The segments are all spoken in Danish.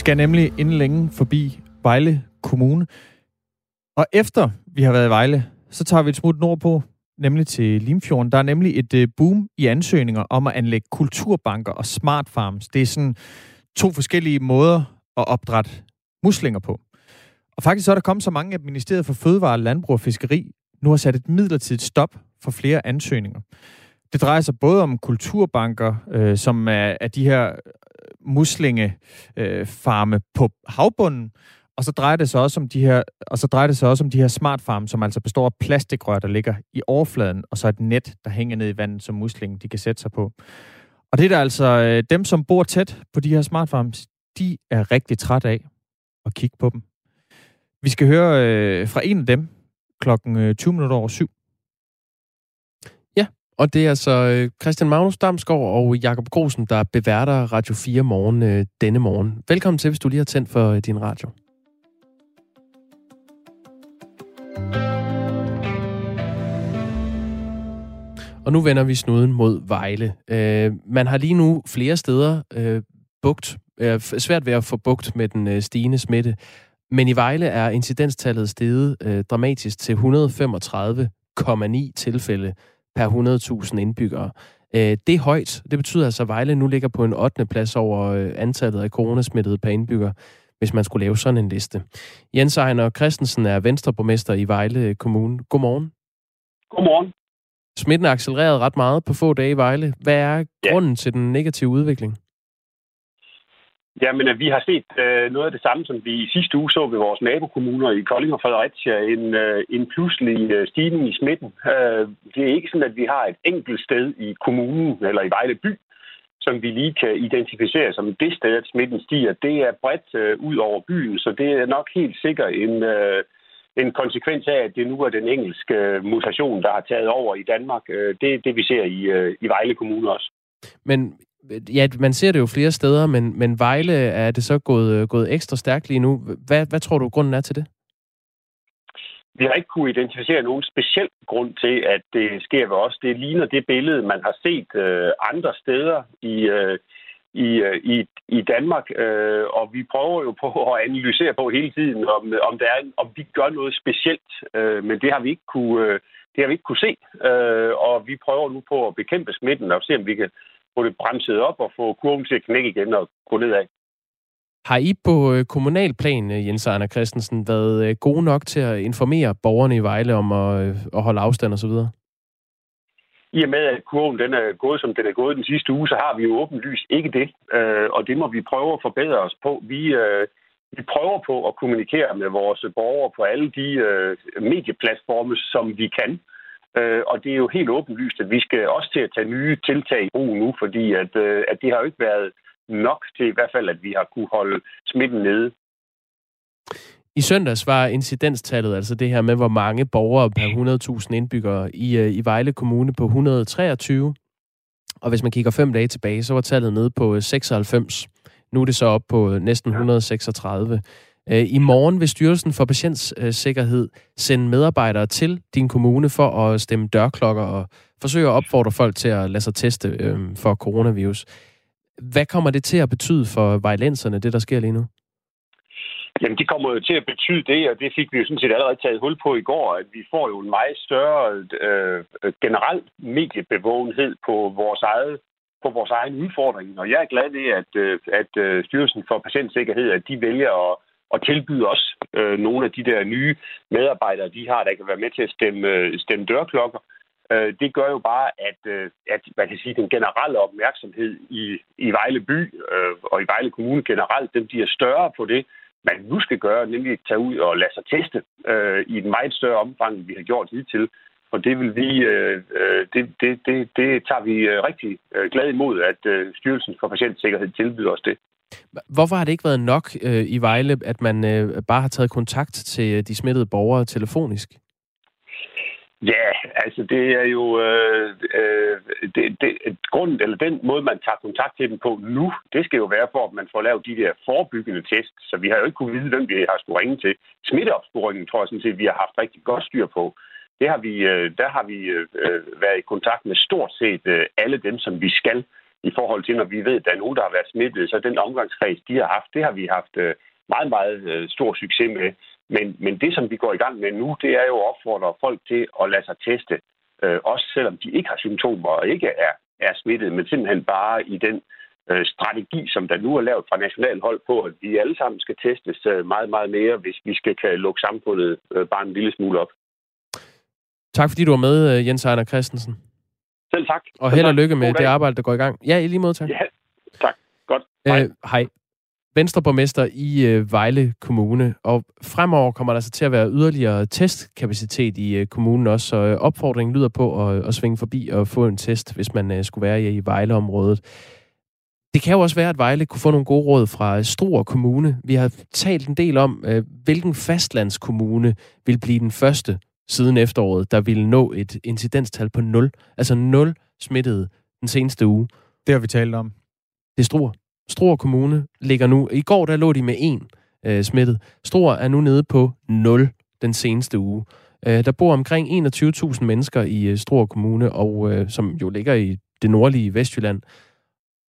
Skal nemlig inden længe forbi Vejle Kommune. Og efter vi har været i Vejle, så tager vi et smut nordpå, nemlig til Limfjorden. Der er nemlig et øh, boom i ansøgninger om at anlægge kulturbanker og smart farms. Det er sådan to forskellige måder at opdrætte muslinger på. Og faktisk så er der kommet så mange, at Ministeriet for Fødevare, Landbrug og Fiskeri nu har sat et midlertidigt stop for flere ansøgninger. Det drejer sig både om kulturbanker, øh, som er, er de her muslingefarme øh, på havbunden, og så drejer det sig også om de her, og så drejer det sig også om de her smartfarme, som altså består af plastikrør, der ligger i overfladen, og så et net, der hænger ned i vandet, som muslingen de kan sætte sig på. Og det er der altså øh, dem, som bor tæt på de her smart farms, de er rigtig træt af at kigge på dem. Vi skal høre øh, fra en af dem klokken øh, 20 minutter over syv. Og det er altså øh, Christian Magnus Damsgaard og Jakob Grosen, der beværter Radio 4 morgen øh, denne morgen. Velkommen til, hvis du lige har tændt for øh, din radio. Og nu vender vi snuden mod Vejle. Øh, man har lige nu flere steder øh, bugt, øh, svært ved at få bugt med den øh, stigende smitte. Men i Vejle er incidenstallet steget øh, dramatisk til 135,9 tilfælde per 100.000 indbyggere. Øh, det er højt. Det betyder altså, at Vejle nu ligger på en 8. plads over øh, antallet af coronasmittede per indbygger, hvis man skulle lave sådan en liste. Jens Ejner Christensen er venstreborgmester i Vejle Kommune. Godmorgen. Godmorgen. Smitten er accelereret ret meget på få dage i Vejle. Hvad er grunden ja. til den negative udvikling? Jamen, øh, vi har set øh, noget af det samme, som vi i sidste uge så ved vores nabokommuner i Kolding og Fredericia. En, øh, en pludselig øh, stigning i smitten. Øh, det er ikke sådan, at vi har et enkelt sted i kommunen eller i Vejle by, som vi lige kan identificere som det sted, at smitten stiger. Det er bredt øh, ud over byen, så det er nok helt sikkert en, øh, en konsekvens af, at det nu er den engelske øh, mutation, der har taget over i Danmark. Øh, det er det, vi ser i, øh, i Vejle Kommune også. Men ja, man ser det jo flere steder, men, men Vejle er det så gået, øh, gået ekstra stærkt lige nu. Hvad, hvad tror du, grunden er til det? Vi har ikke kunne identificere nogen speciel grund til, at det sker ved os. Det ligner det billede, man har set øh, andre steder i, øh, i, øh, i, i Danmark, øh, og vi prøver jo på at analysere på hele tiden, om, om, der er, om vi gør noget specielt, øh, men det har vi ikke kunne, øh, det har vi ikke kunne se, øh, og vi prøver nu på at bekæmpe smitten og se, om vi kan få det bremset op og få kurven til at knække igen og gå nedad. Har I på øh, kommunalplan, øh, Jens Arne Christensen, været øh, gode nok til at informere borgerne i Vejle om at, at holde afstand osv.? I og med, at kurven den er gået, som den er gået den sidste uge, så har vi jo åbenlyst ikke det. Og det må vi prøve at forbedre os på. Vi, vi prøver på at kommunikere med vores borgere på alle de medieplatforme, som vi kan. Øh, og det er jo helt åbenlyst, at vi skal også til at tage nye tiltag i brug nu, fordi at, øh, at det har jo ikke været nok til i hvert fald, at vi har kunne holde smitten nede. I søndags var incidenstallet, altså det her med, hvor mange borgere per 100.000 indbyggere i, øh, i Vejle Kommune på 123. Og hvis man kigger fem dage tilbage, så var tallet nede på 96. Nu er det så op på næsten 136. Øh, I morgen vil Styrelsen for Patientsikkerhed sende medarbejdere til din kommune for at stemme dørklokker og forsøge at opfordre folk til at lade sig teste øh, for coronavirus. Hvad kommer det til at betyde for vejlenserne, det der sker lige nu? Jamen, det kommer jo til at betyde det, og det fik vi jo sådan set allerede taget hul på i går, at vi får jo en meget større øh, generel mediebevågenhed på vores eget på vores egen udfordring. Og jeg er glad ved, at, øh, at øh, Styrelsen for Patientsikkerhed, at de vælger at og tilbyde os øh, nogle af de der nye medarbejdere, de har, der kan være med til at stemme, øh, stemme dørklokker. Øh, det gør jo bare, at, øh, at man kan sige, den generelle opmærksomhed i, i Vejle by øh, og i Vejle Kommune generelt, den bliver større på det, man nu skal gøre, nemlig tage ud og lade sig teste øh, i et meget større omfang, end vi har gjort hidtil. Og det vil vi, øh, øh det, det, det, det tager vi øh, rigtig øh, glad imod, at øh, Styrelsen for Patientsikkerhed tilbyder os det. Hvorfor har det ikke været nok øh, i Vejle, at man øh, bare har taget kontakt til øh, de smittede borgere telefonisk? Ja, altså det er jo øh, øh, det, det, grunden, eller den måde, man tager kontakt til dem på nu, det skal jo være for, at man får lavet de der forebyggende test. Så vi har jo ikke kunnet vide, hvem vi har skulle ringe til. Smitteopsporingen tror jeg sådan set, vi har haft rigtig godt styr på. Det har vi, øh, der har vi øh, øh været i kontakt med stort set øh, alle dem, som vi skal i forhold til, når vi ved, at der er nogen, der har været smittet. Så den omgangskreds, de har haft, det har vi haft øh, meget, meget øh, stor succes med. Men, men det, som vi går i gang med nu, det er jo at opfordre folk til at lade sig teste. Øh, også selvom de ikke har symptomer og ikke er, er smittet, men simpelthen bare i den øh, strategi, som der nu er lavet fra national hold på, at vi alle sammen skal testes øh, meget, meget mere, hvis vi skal kan lukke samfundet øh, bare en lille smule op. Tak fordi du var med, Jens Ejner Christensen. Selv tak. Og held og lykke med det arbejde, der går i gang. Ja, i lige måde, tak. Ja, tak. Godt. Hej. Øh, hej. Venstreborgmester i øh, Vejle Kommune, og fremover kommer der så til at være yderligere testkapacitet i øh, kommunen også, så øh, opfordringen lyder på at, at svinge forbi og få en test, hvis man øh, skulle være i, i Vejleområdet. Det kan jo også være, at Vejle kunne få nogle gode råd fra Struer Kommune. Vi har talt en del om, øh, hvilken fastlandskommune vil blive den første siden efteråret, der ville nå et incidenstal på 0. Altså 0 smittede den seneste uge. Det har vi talt om. Det er Struer. Struer Kommune ligger nu... I går der lå de med en øh, smittet. Struer er nu nede på 0 den seneste uge. Øh, der bor omkring 21.000 mennesker i øh, Struer Kommune, og øh, som jo ligger i det nordlige Vestjylland.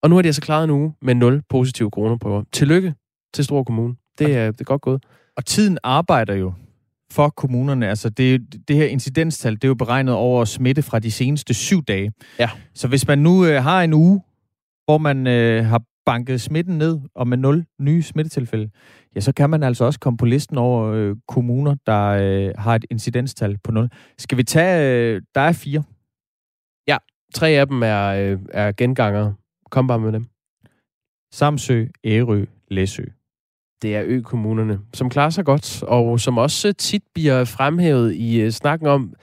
Og nu har de altså klaret en uge med 0 positive coronaprøver. Tillykke til Struer Kommune. Det er, det er godt gået. Og tiden arbejder jo for kommunerne. Altså det, det her incidenstal, det er jo beregnet over smitte fra de seneste syv dage. Ja. Så hvis man nu øh, har en uge, hvor man øh, har banket smitten ned, og med nul nye smittetilfælde, ja, så kan man altså også komme på listen over øh, kommuner, der øh, har et incidenstal på 0. Skal vi tage... Øh, der er fire. Ja, tre af dem er, øh, er genganger. Kom bare med dem. Samsø, Ærø, Læsø. Det er ø-kommunerne, som klarer sig godt, og som også tit bliver fremhævet i uh, snakken om,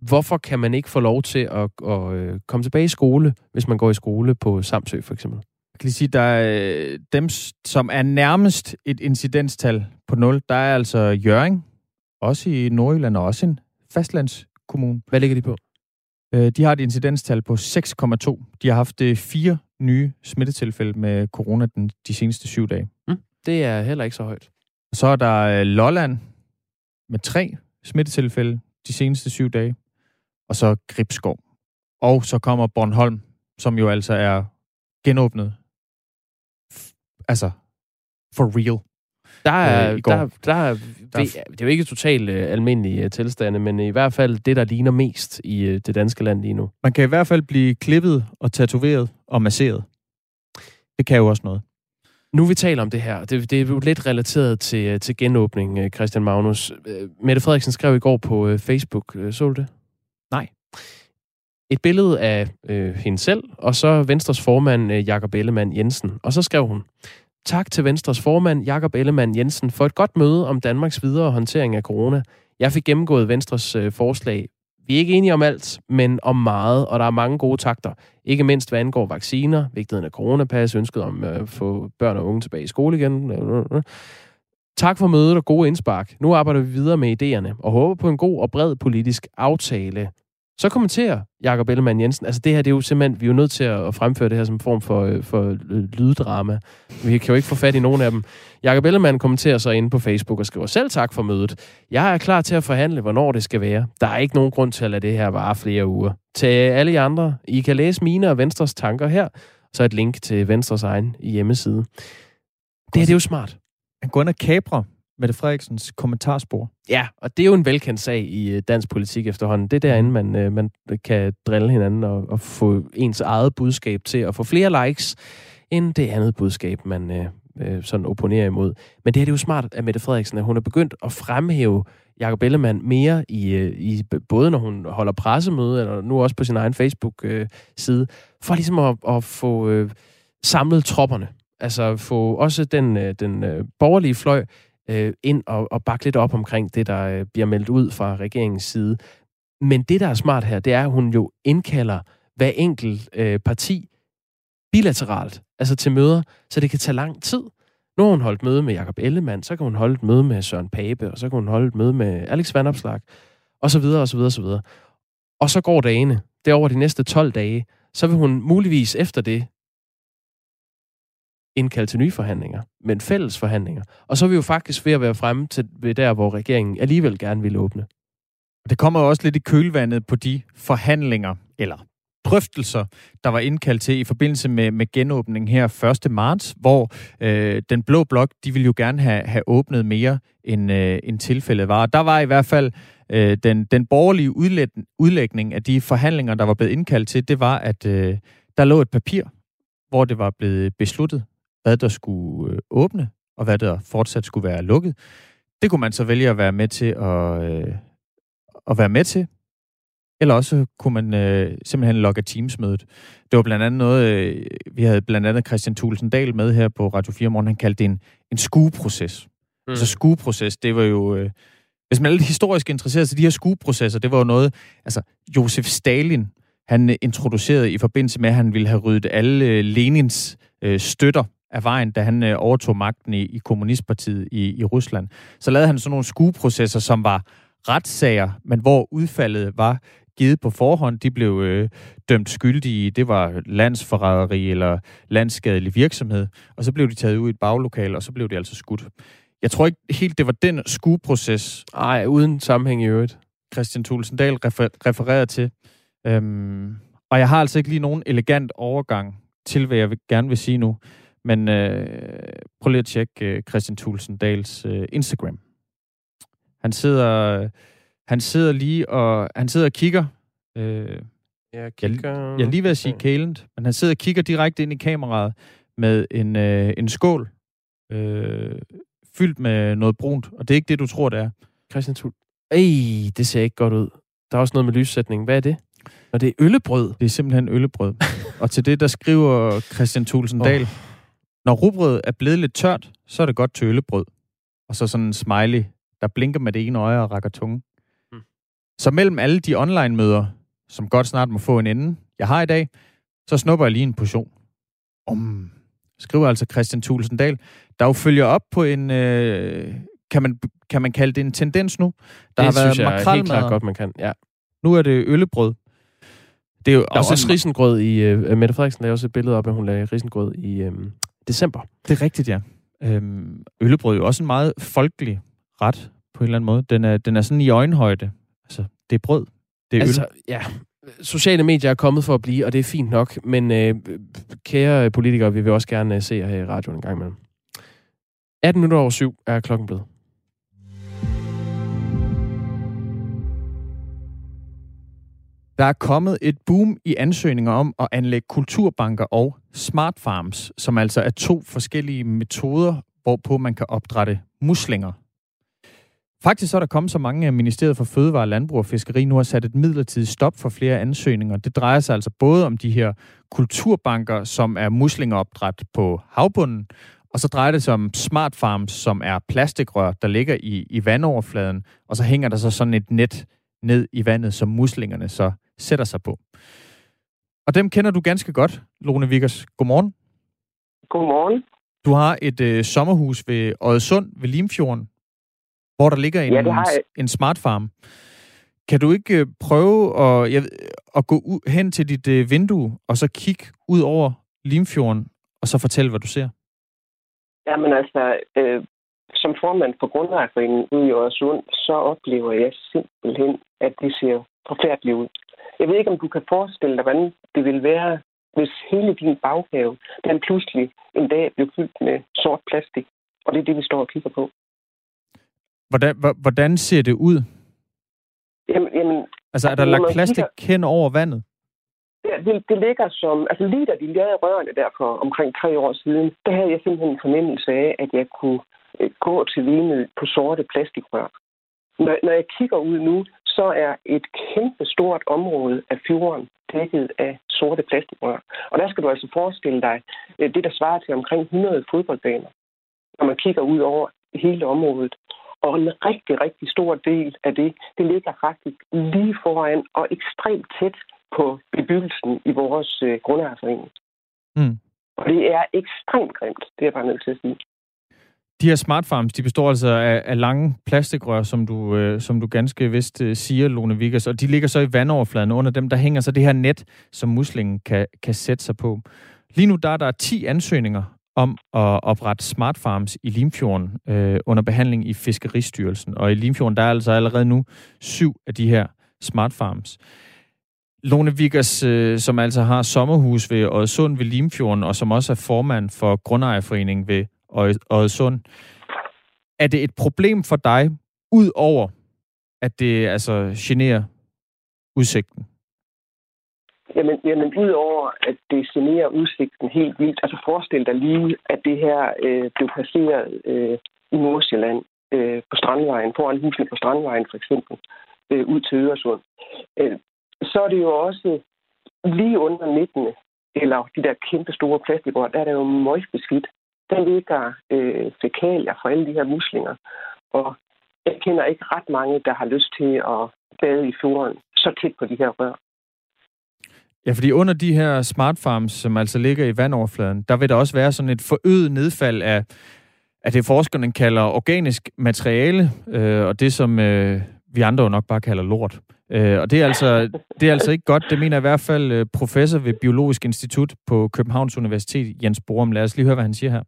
hvorfor kan man ikke få lov til at, at uh, komme tilbage i skole, hvis man går i skole på Samsø for eksempel. Jeg kan lige sige, der er dem, som er nærmest et incidenstal på 0, der er altså Jøring, også i Nordjylland, og også en fastlandskommune. Hvad ligger de på? De har et incidenstal på 6,2. De har haft fire nye smittetilfælde med corona den, de seneste syv dage. Mm. Det er heller ikke så højt. Så er der Lolland med tre smittetilfælde de seneste syv dage. Og så Gribskov. Og så kommer Bornholm, som jo altså er genåbnet. Altså, for real. Der er, øh, der, der, er, der, det er jo ikke totalt uh, almindelige uh, tilstande, men i hvert fald det, der ligner mest i uh, det danske land lige nu. Man kan i hvert fald blive klippet og tatoveret og masseret. Det kan jo også noget. Nu vi taler om det her, det, det er jo lidt relateret til, til genåbning, Christian Magnus. Mette Frederiksen skrev i går på Facebook, så du det? Nej. Et billede af øh, hende selv, og så Venstres formand, øh, Jakob Ellemann Jensen. Og så skrev hun, Tak til Venstres formand, Jakob Ellemann Jensen, for et godt møde om Danmarks videre håndtering af corona. Jeg fik gennemgået Venstres øh, forslag. Vi er ikke enige om alt, men om meget, og der er mange gode takter. Ikke mindst hvad angår vacciner, vigtigheden af coronapas, ønsket om at få børn og unge tilbage i skole igen. Tak for mødet og gode indspark. Nu arbejder vi videre med idéerne og håber på en god og bred politisk aftale. Så kommenterer Jakob Ellemann Jensen, altså det her, det er jo simpelthen, vi er jo nødt til at fremføre det her som en form for, øh, for øh, lyddrama. Vi kan jo ikke få fat i nogen af dem. Jakob Ellemann kommenterer så inde på Facebook og skriver, selv tak for mødet. Jeg er klar til at forhandle, hvornår det skal være. Der er ikke nogen grund til at lade det her vare flere uger. Til alle jer andre, I kan læse mine og Venstres tanker her, så et link til Venstres egen hjemmeside. Det her, det er jo smart. Han går ind og kabrer Mette Frederiksens kommentarspor. Ja, og det er jo en velkendt sag i øh, dansk politik efterhånden. Det er derinde, man, øh, man kan drille hinanden og, og få ens eget budskab til at få flere likes, end det andet budskab, man øh, øh sådan opponerer imod. Men det er det jo smart af Mette Frederiksen, at hun er begyndt at fremhæve Jacob Ellemann mere i, i både når hun holder pressemøde, eller nu også på sin egen Facebook-side, for ligesom at, at få øh, samlet tropperne. Altså få også den, den øh, borgerlige fløj øh, ind og, og bakke lidt op omkring det, der øh, bliver meldt ud fra regeringens side. Men det, der er smart her, det er, at hun jo indkalder hver enkelt øh, parti bilateralt, altså til møder, så det kan tage lang tid. Nu har hun holdt møde med Jakob Ellemann, så kan hun holde et møde med Søren Pape, og så kan hun holde et møde med Alex Van Opslag, og så videre, og så videre, og så videre. Og så går dagene. Det er over de næste 12 dage. Så vil hun muligvis efter det indkalde til nye forhandlinger, men fælles forhandlinger. Og så er vi jo faktisk ved at være fremme til ved der, hvor regeringen alligevel gerne vil åbne. Det kommer også lidt i kølvandet på de forhandlinger, eller drøftelser, der var indkaldt til i forbindelse med, med genåbningen her 1. marts, hvor øh, den blå blok, de ville jo gerne have, have åbnet mere, end, øh, end tilfældet var. Der var i hvert fald øh, den, den borgerlige udlæg, udlægning af de forhandlinger, der var blevet indkaldt til, det var, at øh, der lå et papir, hvor det var blevet besluttet, hvad der skulle øh, åbne, og hvad der fortsat skulle være lukket. Det kunne man så vælge at være med til at, øh, at være med til. Eller også kunne man øh, simpelthen logge Teams-mødet. Det var blandt andet noget, øh, vi havde blandt andet Christian Thulsen Dahl med her på Radio 4 morgen. Han kaldte det en, en skueproces. Mm. Altså skueproces, det var jo... Øh, hvis man er lidt historisk interesseret, så de her skueprocesser, det var jo noget... Altså, Josef Stalin, han introducerede i forbindelse med, at han ville have ryddet alle øh, Lenins øh, støtter af vejen, da han øh, overtog magten i, i kommunistpartiet i, i Rusland. Så lavede han sådan nogle skueprocesser, som var retssager, men hvor udfaldet var givet på forhånd. De blev øh, dømt skyldige. Det var landsforræderi eller landsskadelig virksomhed. Og så blev de taget ud i et baglokal, og så blev de altså skudt. Jeg tror ikke helt, det var den skueproces. Nej, uden sammenhæng i øvrigt. Christian Thulesen Dahl refer- refererede til. Øhm, og jeg har altså ikke lige nogen elegant overgang til, hvad jeg vil, gerne vil sige nu. Men øh, prøv lige at tjekke øh, Christian Thulesen Dahls øh, Instagram. Han sidder, han sidder lige og han sidder og kigger. Øh, jeg, kigger... Jeg, jeg er lige ved at sige kælent, men han sidder og kigger direkte ind i kameraet med en, øh, en skål øh, fyldt med noget brunt. Og det er ikke det, du tror, det er. Christian Thul. Ej, det ser ikke godt ud. Der er også noget med lyssætning. Hvad er det? Og det er øllebrød. Det er simpelthen øllebrød. og til det, der skriver Christian Thulsen Dahl, oh. Når rugbrød er blevet lidt tørt, så er det godt til øllebrød. Og så sådan en smiley, der blinker med det ene øje og rækker tunge. Hmm. Så mellem alle de online-møder, som godt snart må få en ende, jeg har i dag, så snupper jeg lige en portion. Om, skriver altså Christian Thulsen Dahl, der jo følger op på en, øh, kan, man, kan man kalde det en tendens nu? Der det har været synes jeg helt klart godt, man kan, ja. Nu er det øllebrød. Det er jo der også, også risengrød i... Uh, Mette Frederiksen lavede også et billede op, at hun lagde risengrød i uh, december. Det er rigtigt, ja. Øhm, øllebrød er jo også en meget folkelig ret, på en eller anden måde. Den er, den er sådan i øjenhøjde. Altså, det er brød. Det er altså, øl. ja. Sociale medier er kommet for at blive, og det er fint nok. Men øh, kære politikere, vi vil også gerne se jer her i radioen en gang imellem. 18 minutter over syv er klokken blevet. Der er kommet et boom i ansøgninger om at anlægge kulturbanker og smart farms, som altså er to forskellige metoder, hvorpå man kan opdrætte muslinger. Faktisk så er der kommet så mange, at Ministeriet for Fødevare, Landbrug og Fiskeri nu har sat et midlertidigt stop for flere ansøgninger. Det drejer sig altså både om de her kulturbanker, som er muslingeopdræt på havbunden, og så drejer det sig om smart farms, som er plastikrør, der ligger i, i vandoverfladen, og så hænger der så sådan et net ned i vandet, som muslingerne så sætter sig på. Og dem kender du ganske godt, Lone Vickers. Godmorgen. Godmorgen. Du har et øh, sommerhus ved Odsund ved Limfjorden, hvor der ligger en, ja, en smart farm. Kan du ikke øh, prøve at, jeg, at gå ud, hen til dit øh, vindue, og så kigge ud over Limfjorden, og så fortælle, hvad du ser? Jamen altså, øh, som formand for Grundejerforeningen ude i Øresund, så oplever jeg simpelthen, at det ser forfærdeligt ud. Jeg ved ikke, om du kan forestille dig, hvordan det vil være, hvis hele din baghave, den pludselig en dag blev fyldt med sort plastik. Og det er det, vi står og kigger på. Hvordan, hvordan ser det ud? Jamen, jamen, altså, er der lagt plastik kigger... hen over vandet? Ja, det, det ligger som... Altså, lige da de lavede rørene der for omkring tre år siden, der havde jeg simpelthen en fornemmelse af, at jeg kunne øh, gå til vine på sorte plastikrør. Når, når jeg kigger ud nu, så er et kæmpe stort område af fjorden dækket af sorte plastikrør. Og der skal du altså forestille dig øh, det, der svarer til omkring 100 fodboldbaner, når man kigger ud over hele området. Og en rigtig, rigtig stor del af det, det ligger faktisk lige foran og ekstremt tæt på bebyggelsen i vores øh, grundejerforening. Mm. Og det er ekstremt grimt, det er jeg bare nødt til at sige. De her smart farms, de består altså af, af lange plastikrør, som du, øh, som du ganske vist øh, siger, Lone Vickers, og de ligger så i vandoverfladen. Under dem, der hænger så det her net, som muslingen kan, kan sætte sig på. Lige nu der er der 10 ansøgninger om at oprette smart farms i Limfjorden øh, under behandling i Fiskeristyrelsen. Og i Limfjorden der er altså allerede nu syv af de her smart farms. Lone Vickers, øh, som altså har sommerhus ved Øresund ved Limfjorden, og som også er formand for Grundejerforeningen ved Øresund. Er det et problem for dig, ud over at det altså generer udsigten? Jamen, jamen udover at det generer udsigten helt vildt, altså forestil dig lige, at det her øh, blev placeret øh, i Nordsjælland øh, på Strandvejen, foran husene på Strandvejen for eksempel, øh, ud til Øresund. Øh, så er det jo også lige under 19. eller de der kæmpe store plastikrør, der er der jo møgbeskidt. Der ligger øh, fækalier fra alle de her muslinger. Og jeg kender ikke ret mange, der har lyst til at bade i fjorden så tæt på de her rør. Ja, fordi under de her smart farms, som altså ligger i vandoverfladen, der vil der også være sådan et forøget nedfald af, af det forskerne kalder organisk materiale, øh, og det som øh, vi andre jo nok bare kalder lort. Øh, og det er, altså, det er altså ikke godt. Det mener i hvert fald øh, professor ved Biologisk Institut på Københavns Universitet, Jens Borum. Lad os lige høre, hvad han siger her.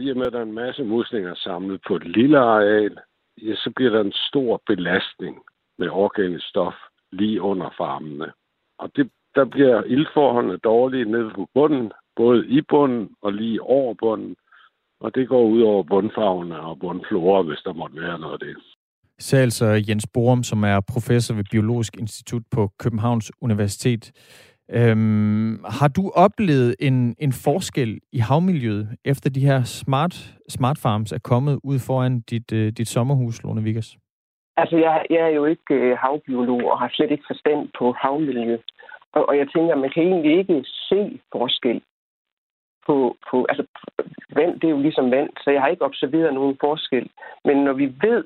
I og med, at der er en masse muslinger samlet på et lille areal, ja, så bliver der en stor belastning med organisk stof lige under farmene. Og det, der bliver ildforholdene dårlige nede på bunden, både i bunden og lige over bunden. Og det går ud over bundfarverne og bundflora, hvis der måtte være noget af det sagde altså Jens Borum, som er professor ved Biologisk Institut på Københavns Universitet. Øhm, har du oplevet en, en forskel i havmiljøet, efter de her smart, smart farms er kommet ud foran dit, øh, dit sommerhus, Lone Vickers? Altså, jeg, jeg er jo ikke havbiolog og har slet ikke forstand på havmiljø. Og, og jeg tænker, man kan egentlig ikke se forskel på, på... Altså, vand, det er jo ligesom vand, så jeg har ikke observeret nogen forskel. Men når vi ved,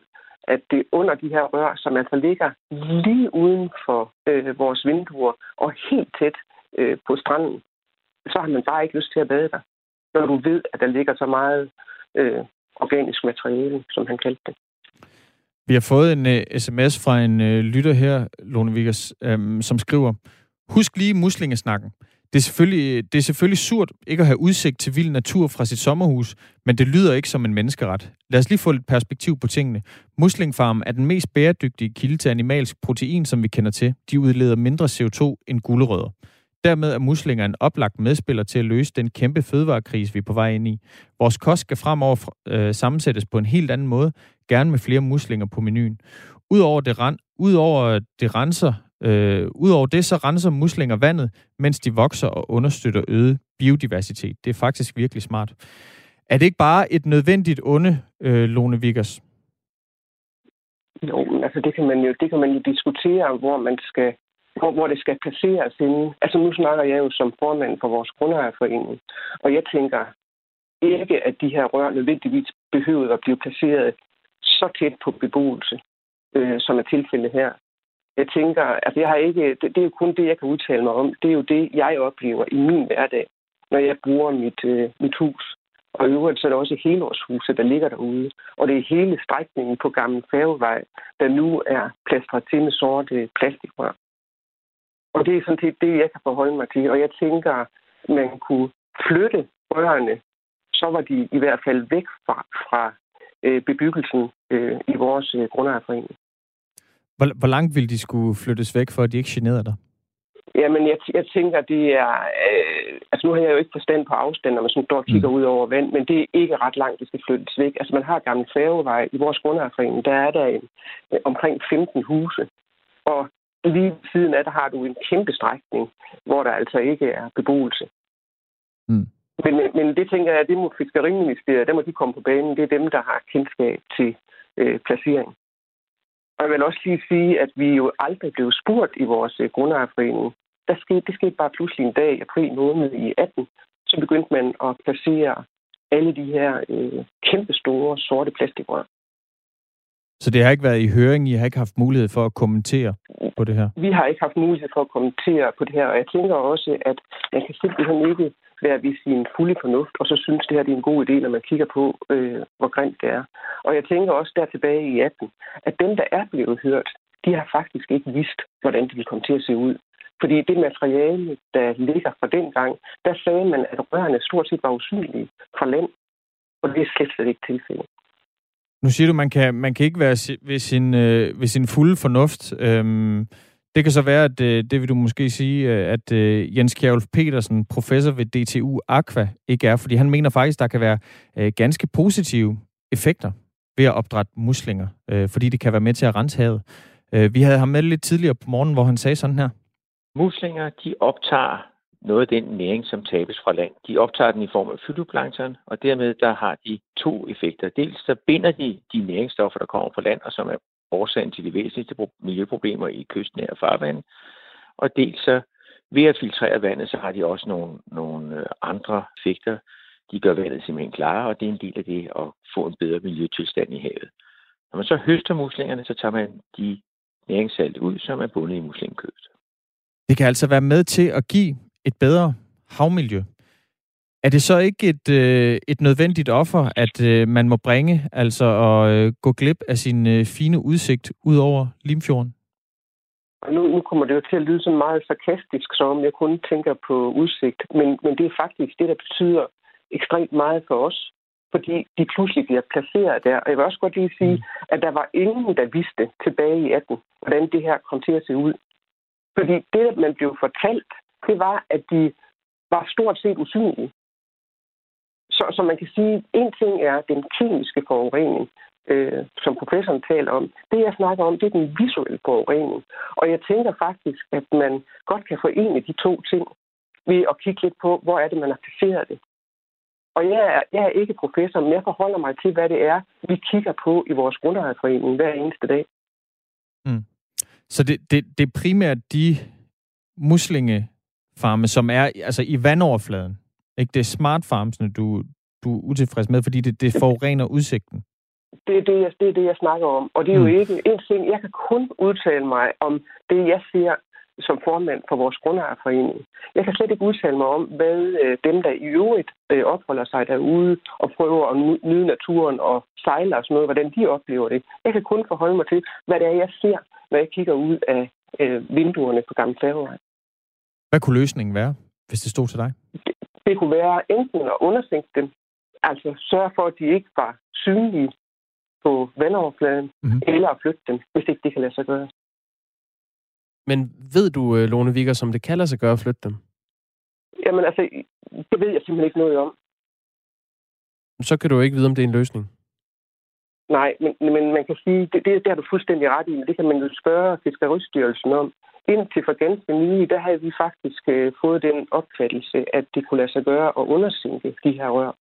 at det under de her rør, som altså ligger lige uden for øh, vores vinduer og helt tæt øh, på stranden, så har man bare ikke lyst til at bade der, når du ved, at der ligger så meget øh, organisk materiale, som han kaldte det. Vi har fået en øh, uh, sms fra en uh, lytter her, Lone Vickers, um, som skriver, Husk lige muslingesnakken. Det er, selvfølgelig, det er selvfølgelig surt ikke at have udsigt til vild natur fra sit sommerhus, men det lyder ikke som en menneskeret. Lad os lige få lidt perspektiv på tingene. Muslingfarm er den mest bæredygtige kilde til animalsk protein, som vi kender til. De udleder mindre CO2 end gulerødder. Dermed er muslinger en oplagt medspiller til at løse den kæmpe fødevarekrise, vi er på vej ind i. Vores kost skal fremover øh, sammensættes på en helt anden måde, gerne med flere muslinger på menuen. Udover det, ren, udover det renser Øh, Udover det, så renser muslinger vandet, mens de vokser og understøtter øget biodiversitet. Det er faktisk virkelig smart. Er det ikke bare et nødvendigt onde, øh, Lone Vickers? Jo, altså det kan man jo, det kan man jo diskutere, hvor man skal hvor, hvor det skal placeres inden. Altså nu snakker jeg jo som formand for vores grundejerforening, og jeg tænker ikke, at de her rør nødvendigvis behøver at blive placeret så tæt på beboelse, øh, som er tilfældet her. Jeg tænker, altså jeg har ikke, det, det er jo kun det, jeg kan udtale mig om. Det er jo det, jeg oplever i min hverdag, når jeg bruger mit, øh, mit hus. Og i øvrigt så er det også helårshuset, der ligger derude. Og det er hele strækningen på Gamle Færgevej, der nu er plastret til med sorte plastikrør. Og det er sådan set det, jeg kan forholde mig til. Og jeg tænker, man kunne flytte rørene, så var de i hvert fald væk fra, fra øh, bebyggelsen øh, i vores øh, grundejerforening. Hvor, hvor langt vil de skulle flyttes væk, for at de ikke generer dig? Jamen, jeg, jeg tænker, det er... Øh, altså, nu har jeg jo ikke forstand på afstand, når man sådan står og kigger mm. ud over vand, men det er ikke ret langt, det skal flyttes væk. Altså, man har gamle færgevej. I vores grundejerforening, der er der en, øh, omkring 15 huse. Og lige siden af, der har du en kæmpe strækning, hvor der altså ikke er beboelse. Mm. Men, men det tænker jeg, det må Fiskeriministeriet, der må de komme på banen. Det er dem, der har kendskab til øh, placering. Og jeg vil også lige sige, at vi jo aldrig blev spurgt i vores øh, grundejerforening. Der skete, det skete bare pludselig en dag i april måned i 18. Så begyndte man at placere alle de her øh, kæmpe store sorte plastikrør. Så det har ikke været i høring, I har ikke haft mulighed for at kommentere på det her? Vi har ikke haft mulighed for at kommentere på det her, og jeg tænker også, at man kan simpelthen ikke være ved sin fulde fornuft, og så synes det her det er en god idé, når man kigger på, øh, hvor grimt det er. Og jeg tænker også der tilbage i 18, at dem, der er blevet hørt, de har faktisk ikke vidst, hvordan det vil komme til at se ud. Fordi det materiale, der ligger fra dengang, der sagde man, at rørene stort set var usynlige fra land. Og det er slet, slet ikke tilfældet. Nu siger du, man kan man kan ikke være ved sin, øh, ved sin fulde fornuft. Øhm, Det kan så være, at øh, det vil du måske sige, øh, at øh, Jens Kjærulf Petersen, professor ved DTU Aqua, ikke er, fordi han mener faktisk, der kan være øh, ganske positive effekter ved at opdrætte muslinger, øh, fordi det kan være med til at rense havet. Øh, vi havde ham med lidt tidligere på morgen, hvor han sagde sådan her. Muslinger, de optager noget af den næring, som tabes fra land. De optager den i form af fytoplankton, og dermed der har de to effekter. Dels så binder de de næringsstoffer, der kommer fra land, og som er årsagen til de væsentligste miljøproblemer i kystnære farvand. Og dels så ved at filtrere vandet, så har de også nogle, nogle øh, andre effekter. De gør vandet simpelthen klarere, og det er en del af det at få en bedre miljøtilstand i havet. Når man så høster muslingerne, så tager man de næringssalt ud, som er bundet i muslingkødet. Det kan altså være med til at give et bedre havmiljø. Er det så ikke et, øh, et nødvendigt offer, at øh, man må bringe, altså at øh, gå glip af sin øh, fine udsigt ud over Limfjorden? Og nu, nu kommer det jo til at lyde sådan meget sarkastisk, som om jeg kun tænker på udsigt. Men, men det er faktisk det, der betyder ekstremt meget for os. Fordi de pludselig bliver placeret der. Og jeg vil også godt lige sige, mm. at der var ingen, der vidste tilbage i 18, hvordan det her kom til at se ud. Fordi det, man blev fortalt, det var, at de var stort set usynlige. Så, så man kan sige, at en ting er den kemiske forurening, øh, som professoren taler om. Det, jeg snakker om, det er den visuelle forurening. Og jeg tænker faktisk, at man godt kan forene de to ting ved at kigge lidt på, hvor er det, man har placeret det. Og jeg er, jeg er ikke professor, men jeg forholder mig til, hvad det er, vi kigger på i vores grundejerforening hver eneste dag. Mm. Så det, det, det er primært de muslinge muslingefarme, som er altså i vandoverfladen. Ikke? Det er smart farmsene, du, du er utilfreds med, fordi det, det forurener udsigten. Det er det, jeg, det er det, jeg snakker om. Og det er mm. jo ikke en ting, jeg kan kun udtale mig om det, jeg ser som formand for vores grundejerforening. Jeg kan slet ikke udtale mig om, hvad øh, dem, der i øvrigt øh, opholder sig derude og prøver at nyde naturen og sejle og sådan noget, hvordan de oplever det. Jeg kan kun forholde mig til, hvad det er, jeg ser, når jeg kigger ud af øh, vinduerne på Gamle Færgevej. Hvad kunne løsningen være, hvis det stod til dig? Det, det kunne være enten at undersænke dem, altså sørge for, at de ikke var synlige på vandoverfladen, mm-hmm. eller at flytte dem, hvis ikke det kan lade sig gøre. Men ved du, øh, Lone Vigger, som det kalder sig gøre at flytte dem? Jamen altså, det ved jeg simpelthen ikke noget om. Så kan du ikke vide, om det er en løsning. Nej, men, men man kan sige, det, det, det har du fuldstændig ret i. Det kan man jo spørge Fiskeristyrelsen om. Indtil for ganske nylig, der havde vi faktisk øh, fået den opfattelse, at det kunne lade sig gøre at undersænke de her rør.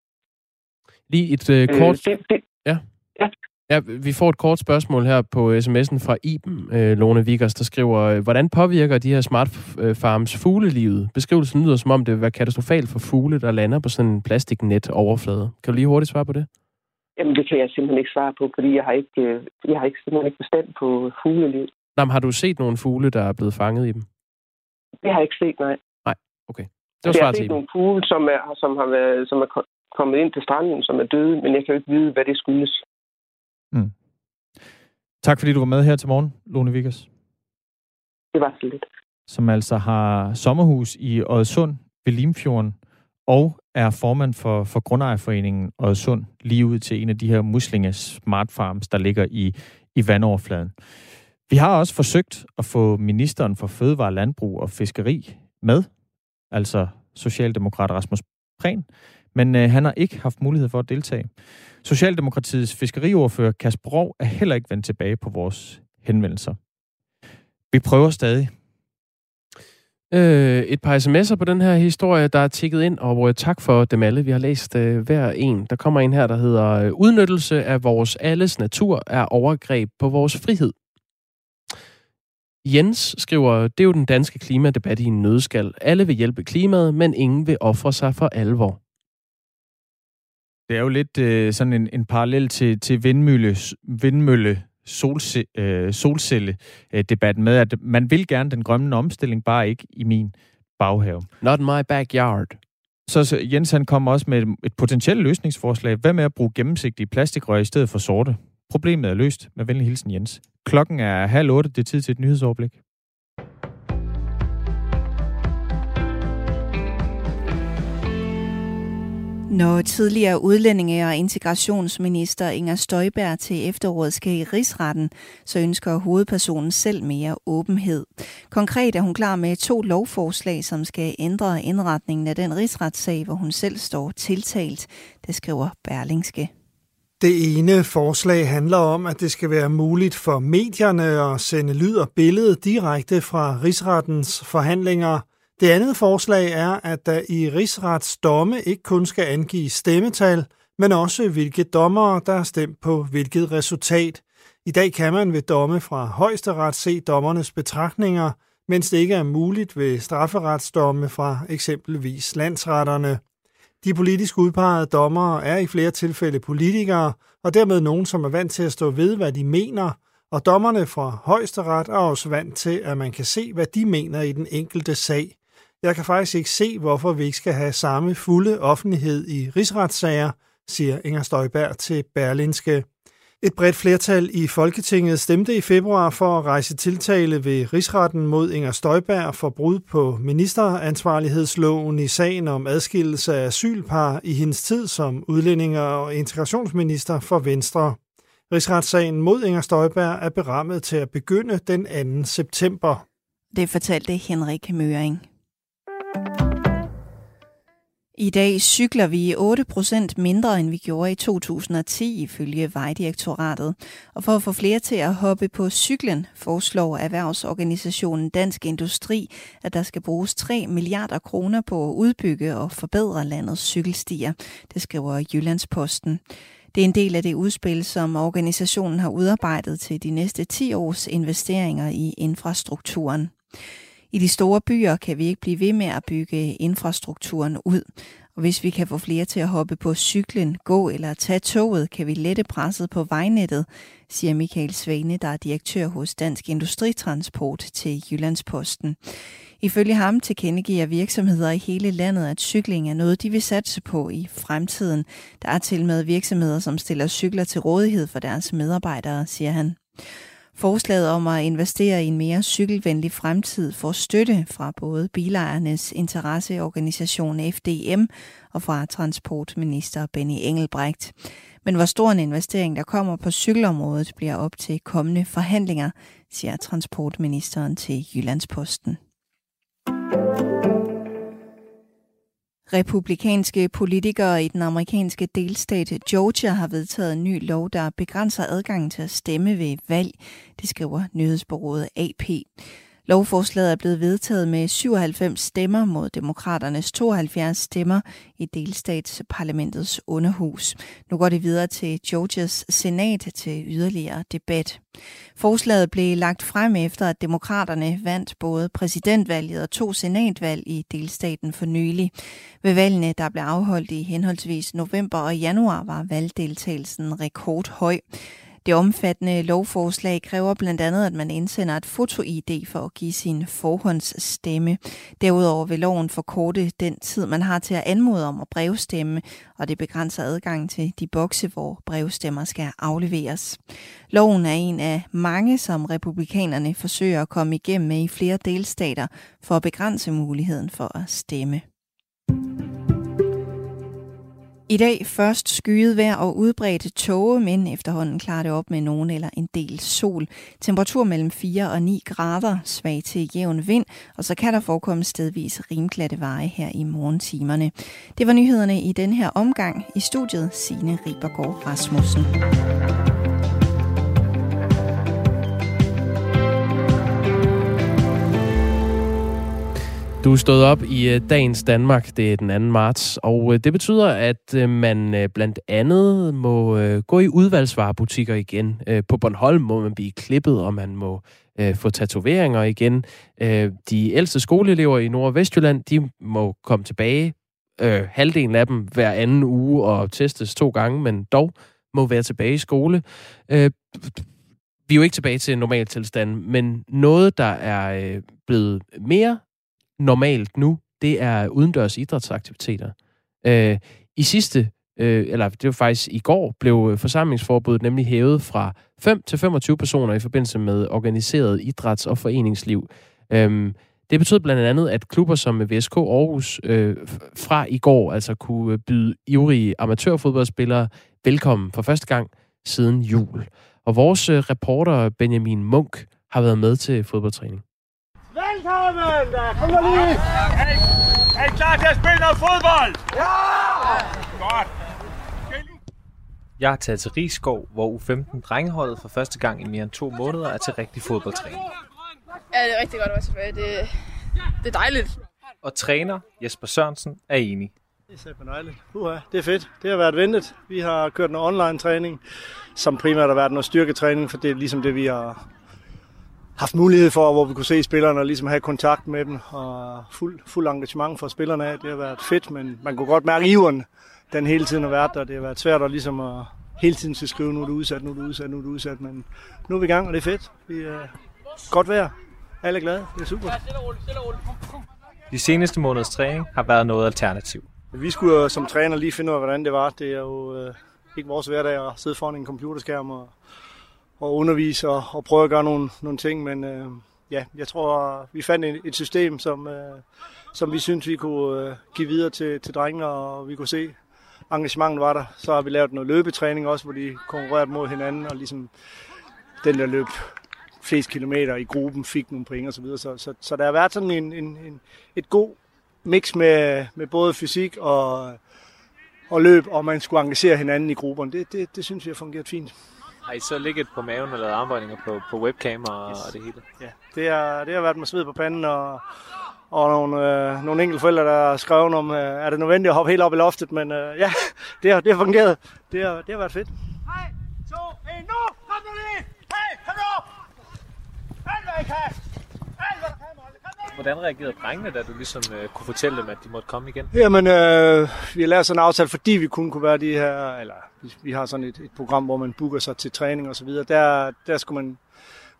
Lige et øh, kort... Øh, det, det, ja. ja. Ja, vi får et kort spørgsmål her på sms'en fra Iben øh, Lone Vickers, der skriver, øh, hvordan påvirker de her smart øh, farms fuglelivet? Beskrivelsen lyder som om, det vil være katastrofalt for fugle, der lander på sådan en plastiknet overflade. Kan du lige hurtigt svare på det? Jamen, det kan jeg simpelthen ikke svare på, fordi jeg har ikke, øh, jeg har ikke simpelthen ikke bestemt på fugleliv. Nå, har du set nogle fugle, der er blevet fanget i dem? Det har jeg ikke set, nej. Nej, okay. Det var jeg har set nogle fugle, som er, som, har været, som er kommet ind til stranden, som er døde, men jeg kan jo ikke vide, hvad det skyldes. Mm. Tak fordi du var med her til morgen, Lone Vickers. Det var så lidt. Som altså har sommerhus i Odsund ved Limfjorden, og er formand for, for Grundejerforeningen Odsund, lige ud til en af de her muslinge smart farms, der ligger i, i vandoverfladen. Vi har også forsøgt at få ministeren for Fødevare, Landbrug og Fiskeri med, altså Socialdemokrat Rasmus Prehn, men øh, han har ikke haft mulighed for at deltage. Socialdemokratiets fiskeriordfører Kasper Rov er heller ikke vendt tilbage på vores henvendelser. Vi prøver stadig. Øh, et par sms'er på den her historie, der er tikket ind, og øh, tak for dem alle. Vi har læst øh, hver en. Der kommer en her, der hedder, øh, udnyttelse af vores alles natur er overgreb på vores frihed. Jens skriver, det er jo den danske klimadebat i en nødskal. Alle vil hjælpe klimaet, men ingen vil ofre sig for alvor. Det er jo lidt øh, sådan en, en parallel til, til vindmølle, vindmølle solce, øh, solcelle-debatten med, at man vil gerne den grønne omstilling, bare ikke i min baghave. Not my backyard. Så, så Jens han kommer også med et, et potentielt løsningsforslag. Hvad med at bruge gennemsigtige plastikrør i stedet for sorte? Problemet er løst. Med venlig hilsen, Jens. Klokken er halv otte. Det er tid til et nyhedsoverblik. Når tidligere udlændinge- og integrationsminister Inger Støjberg til efteråret skal i rigsretten, så ønsker hovedpersonen selv mere åbenhed. Konkret er hun klar med to lovforslag, som skal ændre indretningen af den rigsretssag, hvor hun selv står tiltalt, det skriver Berlingske. Det ene forslag handler om, at det skal være muligt for medierne at sende lyd og billede direkte fra rigsrettens forhandlinger – det andet forslag er, at der i rigsrets domme ikke kun skal angive stemmetal, men også hvilke dommere, der har stemt på hvilket resultat. I dag kan man ved domme fra højesteret se dommernes betragtninger, mens det ikke er muligt ved strafferetsdomme fra eksempelvis landsretterne. De politisk udpegede dommere er i flere tilfælde politikere, og dermed nogen, som er vant til at stå ved, hvad de mener, og dommerne fra højesteret er også vant til, at man kan se, hvad de mener i den enkelte sag. Jeg kan faktisk ikke se, hvorfor vi ikke skal have samme fulde offentlighed i rigsretssager, siger Inger Støjberg til Berlinske. Et bredt flertal i Folketinget stemte i februar for at rejse tiltale ved rigsretten mod Inger Støjberg for brud på ministeransvarlighedsloven i sagen om adskillelse af asylpar i hendes tid som udlændinge- og integrationsminister for Venstre. Rigsretssagen mod Inger Støjberg er berammet til at begynde den 2. september. Det fortalte Henrik Møring. I dag cykler vi 8% mindre, end vi gjorde i 2010, ifølge Vejdirektoratet. Og for at få flere til at hoppe på cyklen, foreslår erhvervsorganisationen Dansk Industri, at der skal bruges 3 milliarder kroner på at udbygge og forbedre landets cykelstier. Det skriver Jyllandsposten. Det er en del af det udspil, som organisationen har udarbejdet til de næste 10 års investeringer i infrastrukturen. I de store byer kan vi ikke blive ved med at bygge infrastrukturen ud. Og hvis vi kan få flere til at hoppe på cyklen, gå eller tage toget, kan vi lette presset på vejnettet, siger Michael Svane, der er direktør hos Dansk Industritransport til Jyllandsposten. Ifølge ham tilkendegiver virksomheder i hele landet, at cykling er noget, de vil satse på i fremtiden. Der er til med virksomheder, som stiller cykler til rådighed for deres medarbejdere, siger han. Forslaget om at investere i en mere cykelvenlig fremtid får støtte fra både bilejernes interesseorganisation FDM og fra transportminister Benny Engelbrecht. Men hvor stor en investering der kommer på cykelområdet bliver op til kommende forhandlinger, siger transportministeren til Jyllandsposten. Republikanske politikere i den amerikanske delstat Georgia har vedtaget en ny lov, der begrænser adgangen til at stemme ved valg, det skriver nyhedsbureauet AP. Lovforslaget er blevet vedtaget med 97 stemmer mod demokraternes 72 stemmer i delstatsparlamentets underhus. Nu går det videre til Georgias senat til yderligere debat. Forslaget blev lagt frem efter, at demokraterne vandt både præsidentvalget og to senatvalg i delstaten for nylig. Ved valgene, der blev afholdt i henholdsvis november og januar, var valgdeltagelsen rekordhøj. Det omfattende lovforslag kræver blandt andet, at man indsender et foto-ID for at give sin forhåndsstemme. Derudover vil loven forkorte den tid, man har til at anmode om at brevstemme, og det begrænser adgangen til de bokse, hvor brevstemmer skal afleveres. Loven er en af mange, som republikanerne forsøger at komme igennem med i flere delstater for at begrænse muligheden for at stemme. I dag først skyet vejr og udbredte tåge, men efterhånden klarer det op med nogen eller en del sol. Temperatur mellem 4 og 9 grader, svag til jævn vind, og så kan der forekomme stedvis rimglatte veje her i morgentimerne. Det var nyhederne i den her omgang. I studiet Signe Ribergaard Rasmussen. Du er stået op i øh, dagens Danmark, det er den 2. marts, og øh, det betyder, at øh, man blandt andet må gå i udvalgsvarebutikker igen. På Bornholm må man blive klippet, og man må få tatoveringer igen. De ældste skoleelever i Nord- og Vestjylland, de må komme tilbage. Halvdelen af dem hver anden uge og testes to gange, men dog må være tilbage i skole. Vi er jo ikke tilbage til en normal tilstand, men noget, der er blevet mere normalt nu, det er udendørs idrætsaktiviteter. Øh, I sidste, øh, eller det var faktisk i går, blev øh, forsamlingsforbuddet nemlig hævet fra 5 til 25 personer i forbindelse med organiseret idræts- og foreningsliv. Øh, Det betød blandt andet, at klubber som VSK Aarhus øh, fra i går altså kunne øh, byde ivrige amatørfodboldspillere velkommen for første gang siden jul. Og vores øh, reporter Benjamin Munk har været med til fodboldtræning. Velkommen! Kom lige! Er I, er klar til at spille noget fodbold? Ja! Godt. Jeg er taget til Rigskov, hvor U15-drengeholdet for første gang i mere end to måneder er til rigtig fodboldtræning. Ja, det er rigtig godt at være tilbage. Det, det er dejligt. Og træner Jesper Sørensen er enig. Det er simpelthen dejligt. Uha, det er fedt. Det har været ventet. Vi har kørt en online-træning, som primært har været noget styrketræning, for det er ligesom det, vi har haft mulighed for, hvor vi kunne se spillerne og ligesom have kontakt med dem. Og fuld, fuld engagement for spillerne af. Det har været fedt, men man kunne godt mærke iveren, den hele tiden har været der. Det har været svært at ligesom at hele tiden skal skrive, nu er du udsat, nu er du udsat, nu er du udsat. Men nu er vi i gang, og det er fedt. Vi er godt vejr. Alle er glade. Det er super. De seneste måneders træning har været noget alternativ. Vi skulle jo som træner lige finde ud af, hvordan det var. Det er jo øh, ikke vores hverdag at sidde foran en computerskærm og, og undervise og, og prøve at gøre nogle, nogle ting. Men øh, ja, jeg tror, vi fandt et, et system, som, øh, som vi synes, vi kunne øh, give videre til, til drengene, og vi kunne se, engagementet var der. Så har vi lavet noget løbetræning også, hvor de konkurrerede mod hinanden, og ligesom den der løb flest kilometer i gruppen fik nogle point og så videre. Så, så, så der har været sådan en, en, en, et god mix med, med både fysik og, og løb, og man skulle engagere hinanden i grupperne. Det, det, det synes vi har fungeret fint. Har I så ligget på maven og lavet armbøjninger på, på webcam og, yes. og det hele? Ja, det har, det har været med sved på panden og, og nogle, øh, nogle enkelte forældre, der har skrevet om, øh, er det nødvendigt at hoppe helt op i loftet, men øh, ja, det har, det har fungeret. Det har, det har været fedt. 3, 2, 1, nu! Kom nu lige! Hey, kom nu! Alt hvad I kan! Alt hvad du kan, Molly! Kom nu! Hvordan reagerede drengene, da du ligesom øh, kunne fortælle dem, at de måtte komme igen? Jamen, øh, vi har lavet sådan en aftale, fordi vi kun kunne være de her, eller vi, vi har sådan et, et program, hvor man booker sig til træning og så videre. Der, der skulle man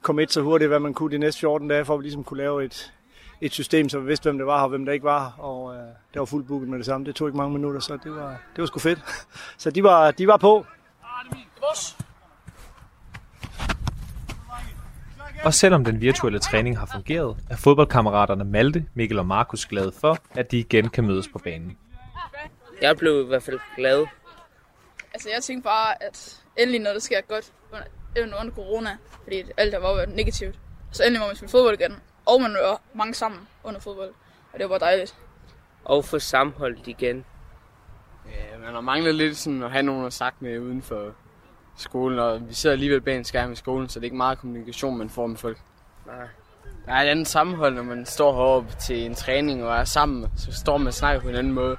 komme et så hurtigt, hvad man kunne de næste 14 dage, for at vi ligesom kunne lave et, et system, så vi vidste, hvem det var og hvem der ikke var. Og øh, det var fuldt booket med det samme. Det tog ikke mange minutter, så det var, det var sgu fedt. Så de var, de var på. Og selvom den virtuelle træning har fungeret, er fodboldkammeraterne Malte, Mikkel og Markus glade for, at de igen kan mødes på banen. Jeg blev i hvert fald glad. Altså, jeg tænkte bare, at endelig noget, der sker godt under, under corona, fordi alt der var været negativt. Så endelig må man spille fodbold igen, og man var mange sammen under fodbold, og det var bare dejligt. Og få sammenholdt igen. Ja, man har manglet lidt sådan at have nogen at sagt med uden for skolen, og vi sidder alligevel bag en skærm i skolen, så det er ikke meget kommunikation, man får med folk. Nej. Der er et andet sammenhold, når man står heroppe til en træning og er sammen, så står man og snakker på en anden måde.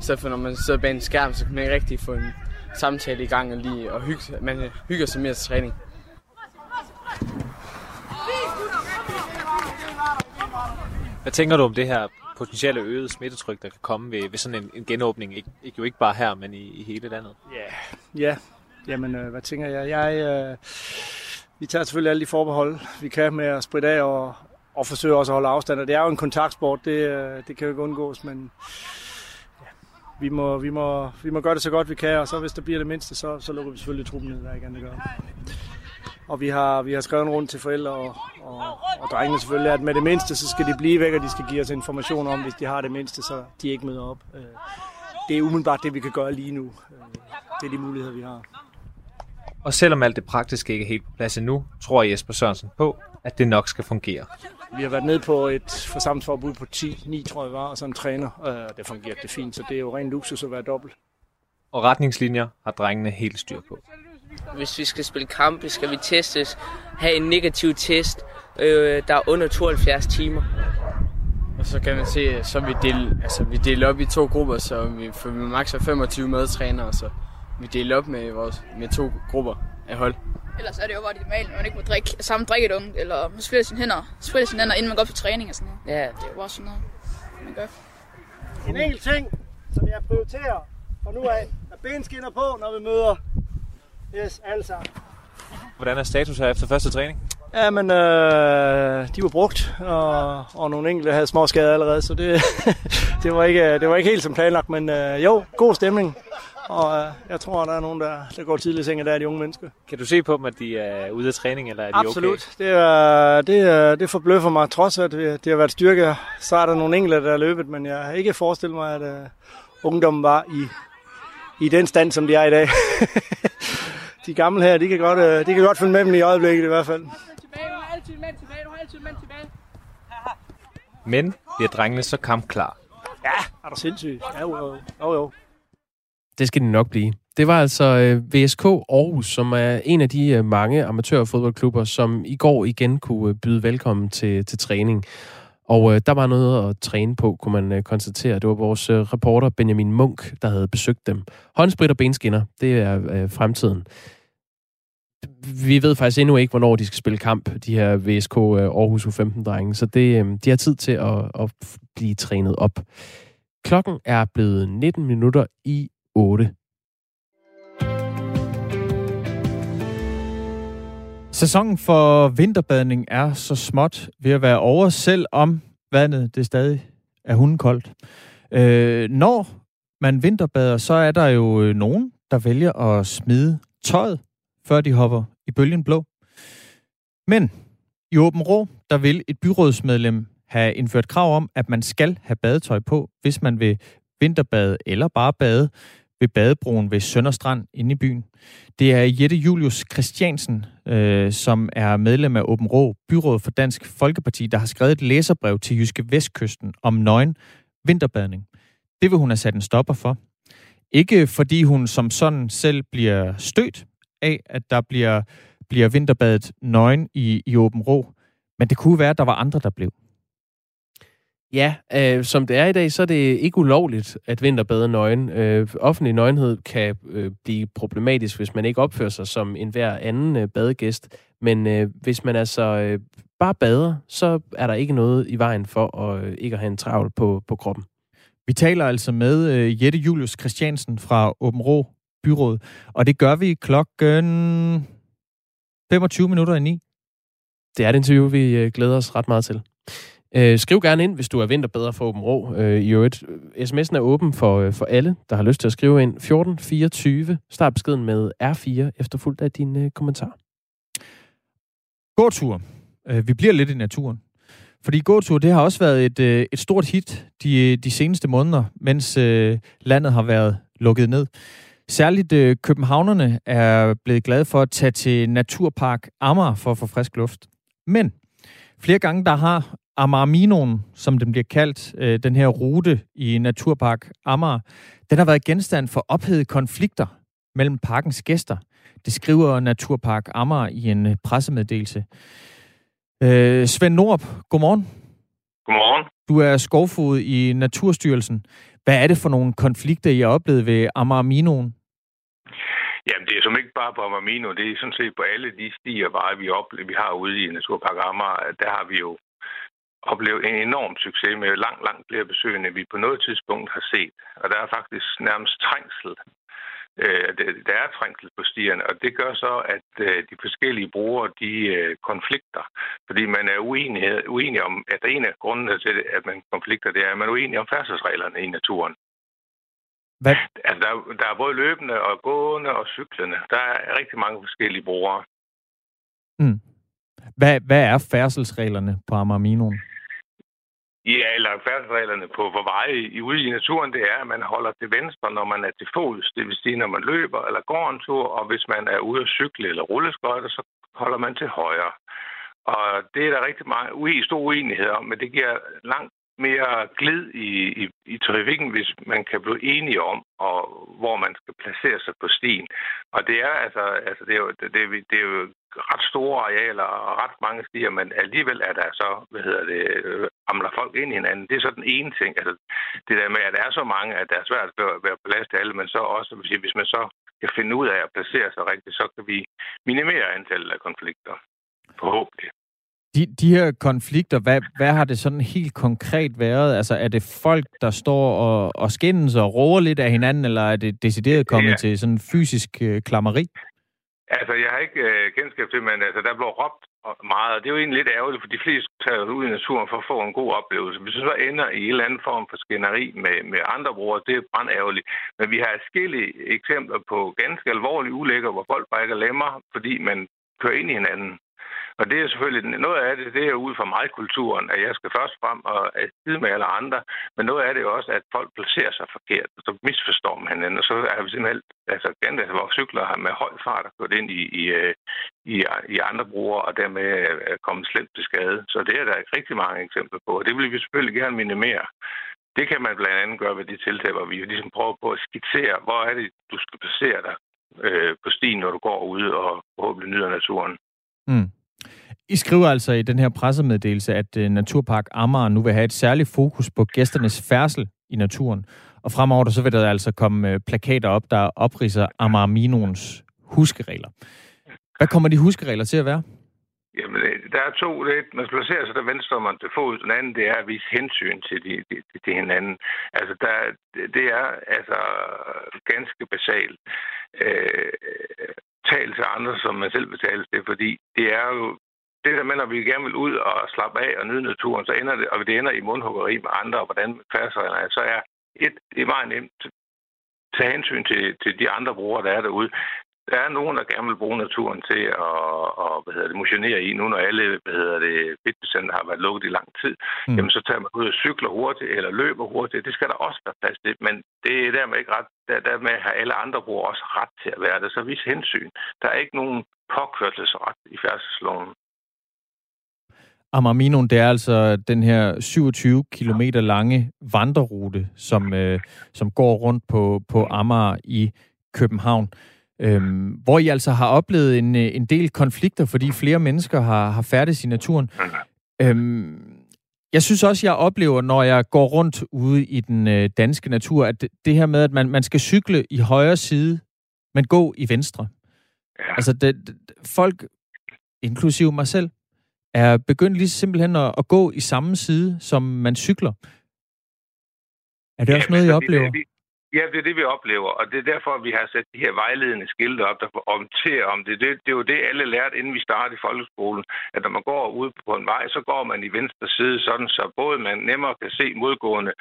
I stedet for når man sidder bag en skærm, så kan man ikke rigtig få en samtale i gang og, lige, og hygge, man hygger sig mere til træning. Hvad tænker du om det her potentielle øget smittetryk, der kan komme ved, ved sådan en, en genåbning? Ikke, ikke, jo ikke bare her, men i, i hele landet. Ja, yeah. ja. Jamen, øh, hvad tænker jeg? Jeg, øh, vi tager selvfølgelig alle de forbehold, vi kan med at spritte af og, og forsøge også at holde afstand. Og det er jo en kontaktsport, det, øh, det kan jo ikke undgås, men ja, vi, må, vi, må, vi må gøre det så godt vi kan, og så hvis der bliver det mindste, så, så lukker vi selvfølgelig truppen ned, der ikke andet gør. Og vi har, vi har skrevet en rundt til forældre og, og, og drengene selvfølgelig, at med det mindste, så skal de blive væk, og de skal give os information om, hvis de har det mindste, så de ikke møder op. Øh, det er umiddelbart det, vi kan gøre lige nu. Øh, det er de muligheder, vi har. Og selvom alt det praktiske ikke er helt på plads endnu, tror Jesper Sørensen på, at det nok skal fungere. Vi har været nede på et forsamlingsforbud på 10, 9 tror jeg var, og så en træner. og Det fungerer det fint, så det er jo ren luksus at være dobbelt. Og retningslinjer har drengene helt styr på. Hvis vi skal spille kampe, skal vi testes, have en negativ test, øh, der er under 72 timer. Og så kan man se, så vi deler, altså, vi deler op i to grupper, så vi får maks 25 medtrænere, så vi deler op med, vores, med to grupper af hold. Ellers er det jo bare det normale, at man ikke må drikke samme drikkedunk, eller man spiller sine hænder, spiller sine hænder, inden man går på træning og sådan noget. Ja, Det er jo bare sådan noget, man gør. En enkelt ting, som jeg prioriterer fra nu af, er benskinner på, når vi møder. Yes, alle sammen. Hvordan er status her efter første træning? Ja, men øh, de var brugt, og, og nogle enkelte havde små skader allerede, så det, det, var ikke, det var ikke helt som planlagt, men øh, jo, god stemning. Og øh, jeg tror, der er nogen, der, der går tidligt i seng, der er de unge mennesker. Kan du se på dem, at de er ude af træning, eller er de Absolut. Det, er, det, er, det forbløffer mig, trods at det, det har været styrke. Så er der nogle enkelte, der er løbet, men jeg har ikke forestillet mig, at uh, ungdommen var i, i den stand, som de er i dag. de gamle her, de kan, godt, uh, de kan godt følge med dem i øjeblikket i hvert fald. Men bliver drengene så kampklar? Ja, er du sindssygt? Ja, jo, jo. jo, jo. Det skal det nok blive. Det var altså øh, VSK Aarhus, som er en af de øh, mange amatørfodboldklubber, som i går igen kunne øh, byde velkommen til, til træning. Og øh, der var noget at træne på, kunne man øh, konstatere. Det var vores øh, reporter Benjamin Munk, der havde besøgt dem. Håndsprit og benskinner, det er øh, fremtiden. Vi ved faktisk endnu ikke, hvornår de skal spille kamp, de her VSK øh, Aarhus U15-drenge, så det, øh, de har tid til at, at blive trænet op. Klokken er blevet 19 minutter i 8. Sæsonen for vinterbadning er så småt ved at være over, selvom vandet det stadig er hundekoldt. Øh, når man vinterbader, så er der jo øh, nogen, der vælger at smide tøjet, før de hopper i bølgen blå. Men i Åben Rå, der vil et byrådsmedlem have indført krav om, at man skal have badetøj på, hvis man vil vinterbade eller bare bade ved badebroen ved Sønderstrand inde i byen. Det er Jette Julius Christiansen, øh, som er medlem af Åben Rå, byråd for Dansk Folkeparti, der har skrevet et læserbrev til Jyske Vestkysten om nøgen vinterbadning. Det vil hun have sat en stopper for. Ikke fordi hun som sådan selv bliver stødt af, at der bliver, bliver vinterbadet nøgen i, i Åben Rå, men det kunne være, at der var andre, der blev. Ja, øh, som det er i dag, så er det ikke ulovligt at vinterbade nøgen. Øh, offentlig nøgenhed kan øh, blive problematisk, hvis man ikke opfører sig som en hver anden øh, badegæst. Men øh, hvis man altså øh, bare bader, så er der ikke noget i vejen for at øh, ikke at have en travl på, på kroppen. Vi taler altså med øh, Jette Julius Christiansen fra Åben Rå Byråd, og det gør vi klokken 25 minutter i 9. Det er et interview, vi øh, glæder os ret meget til. Øh, skriv gerne ind, hvis du er vinterbedre for Åben Rå. Øh, I øvrigt, sms'en er åben for, øh, for alle, der har lyst til at skrive ind. 1424. Start beskeden med R4, efterfulgt af din øh, kommentar. Gåtur. Øh, vi bliver lidt i naturen. Fordi gåtur, det har også været et, øh, et stort hit de, de seneste måneder, mens øh, landet har været lukket ned. Særligt øh, københavnerne er blevet glade for at tage til Naturpark Amager for at få frisk luft. Men flere gange der har Amarminoen, som den bliver kaldt, øh, den her rute i Naturpark Amager, den har været genstand for ophedede konflikter mellem parkens gæster. Det skriver Naturpark Amager i en øh, pressemeddelelse. Øh, Svend Norp, godmorgen. Godmorgen. Du er skovfod i Naturstyrelsen. Hvad er det for nogle konflikter, I har oplevet ved Amarminoen? Jamen, det er som ikke bare på Amarmino, det er sådan set på alle de stier, vi, oplever, vi har ude i Naturpark Amager. Der har vi jo oplevet en enorm succes med langt, langt flere besøgende, vi på noget tidspunkt har set. Og der er faktisk nærmest trængsel. Øh, der er trængsel på stierne, og det gør så, at øh, de forskellige brugere, de øh, konflikter. Fordi man er uenig, uenig om, at en af grundene til, at man konflikter, det er, at man er uenig om færdselsreglerne i naturen. Hvad? Altså, der, der er både løbende og gående og cyklende. Der er rigtig mange forskellige brugere. Mm. Hvad, hvad er færdselsreglerne på Amarminoen? Ja, eller færdselsreglerne på for veje i, ude i naturen, det er, at man holder til venstre, når man er til fods. Det vil sige, når man løber eller går en tur, og hvis man er ude at cykle eller rulleskøjter, så holder man til højre. Og det er der rigtig meget ui, stor uenighed om, men det giver langt mere glid i, i, i trafikken, hvis man kan blive enige om, og hvor man skal placere sig på stien. Og det er altså, altså det er jo, det, er, det er jo ret store arealer og ret mange stier, men alligevel er der så, hvad hedder det, øh, amler folk ind i hinanden. Det er så den ene ting. Altså, det der med, at der er så mange, at det er svært at være plads til alle, men så også, hvis man så kan finde ud af at placere sig rigtigt, så kan vi minimere antallet af konflikter. Forhåbentlig. De, de her konflikter, hvad, hvad har det sådan helt konkret været? Altså, er det folk, der står og, og skændes og råber lidt af hinanden, eller er det decideret kommet ja. til sådan fysisk øh, klammeri? Altså, jeg har ikke øh, kendskab til, men altså, der blev råbt meget, og det er jo egentlig lidt ærgerligt, for de fleste tager ud i naturen for at få en god oplevelse. Hvis så ender i en eller anden form for skænderi med, med andre brugere, det er brandærgerligt. Men vi har forskellige eksempler på ganske alvorlige ulækker, hvor folk brækker lemmer, fordi man kører ind i hinanden. Og det er selvfølgelig, noget af det, det er ud fra mig kulturen, at jeg skal først frem og skide med alle andre, men noget af det er også, at folk placerer sig forkert, og så misforstår man hinanden, og så er vi simpelthen, altså ganske, altså, hvor cykler har med høj fart gået ind i, i, øh, i, i andre brugere, og dermed øh, er kommet slemt til skade. Så det er der rigtig mange eksempler på, og det vil vi selvfølgelig gerne minimere. Det kan man blandt andet gøre ved de tiltag, hvor vi ligesom prøver på at skitsere, hvor er det, du skal placere dig øh, på stien, når du går ud og forhåbentlig nyder naturen. Mm. I skriver altså i den her pressemeddelelse, at øh, Naturpark Amager nu vil have et særligt fokus på gæsternes færdsel i naturen. Og fremover så vil der altså komme øh, plakater op, der opriser Amager Minons huskeregler. Hvad kommer de huskeregler til at være? Jamen, øh, der er to. Det man placerer sig der venstre man til fod. Den anden, det er at vise hensyn til, de, de, til hinanden. Altså, der, det er altså ganske basalt. Øh, tal til andre, som man selv betaler det, fordi det er jo det der med, når vi gerne vil ud og slappe af og nyde naturen, så ender det, og det ender i mundhuggeri med andre, og hvordan færdsreglerne er, så er et, det er meget nemt tage hensyn til, til de andre brugere, der er derude. Der er nogen, der gerne vil bruge naturen til at, at hvad hedder det, motionere i. Nu når alle hvad hedder det, fitnesscenter har været lukket i lang tid, mm. jamen så tager man ud og cykler hurtigt eller løber hurtigt. Det skal der også være plads til. Men det er dermed ikke ret. Der, dermed har alle andre brugere også ret til at være det. Så vis hensyn. Der er ikke nogen påkørselsret i færdselsloven. Amarminon, det er altså den her 27 km lange vandrerute, som, øh, som går rundt på, på Amager i København. Øhm, hvor I altså har oplevet en, øh, en del konflikter, fordi flere mennesker har, har færdes i naturen. Øhm, jeg synes også, jeg oplever, når jeg går rundt ude i den øh, danske natur, at det, det her med, at man, man skal cykle i højre side, men gå i venstre. Ja. Altså, det, det, folk, inklusive mig selv, er begyndt lige simpelthen at, at gå i samme side, som man cykler. Er det også noget, I oplever? Det, Ja, det er det, vi oplever, og det er derfor, vi har sat de her vejledende skilte op, der orienterer om det. det. Det er jo det, alle lærte, inden vi startede i folkeskolen, at når man går ud på en vej, så går man i venstre side, sådan så både man nemmere kan se modgående,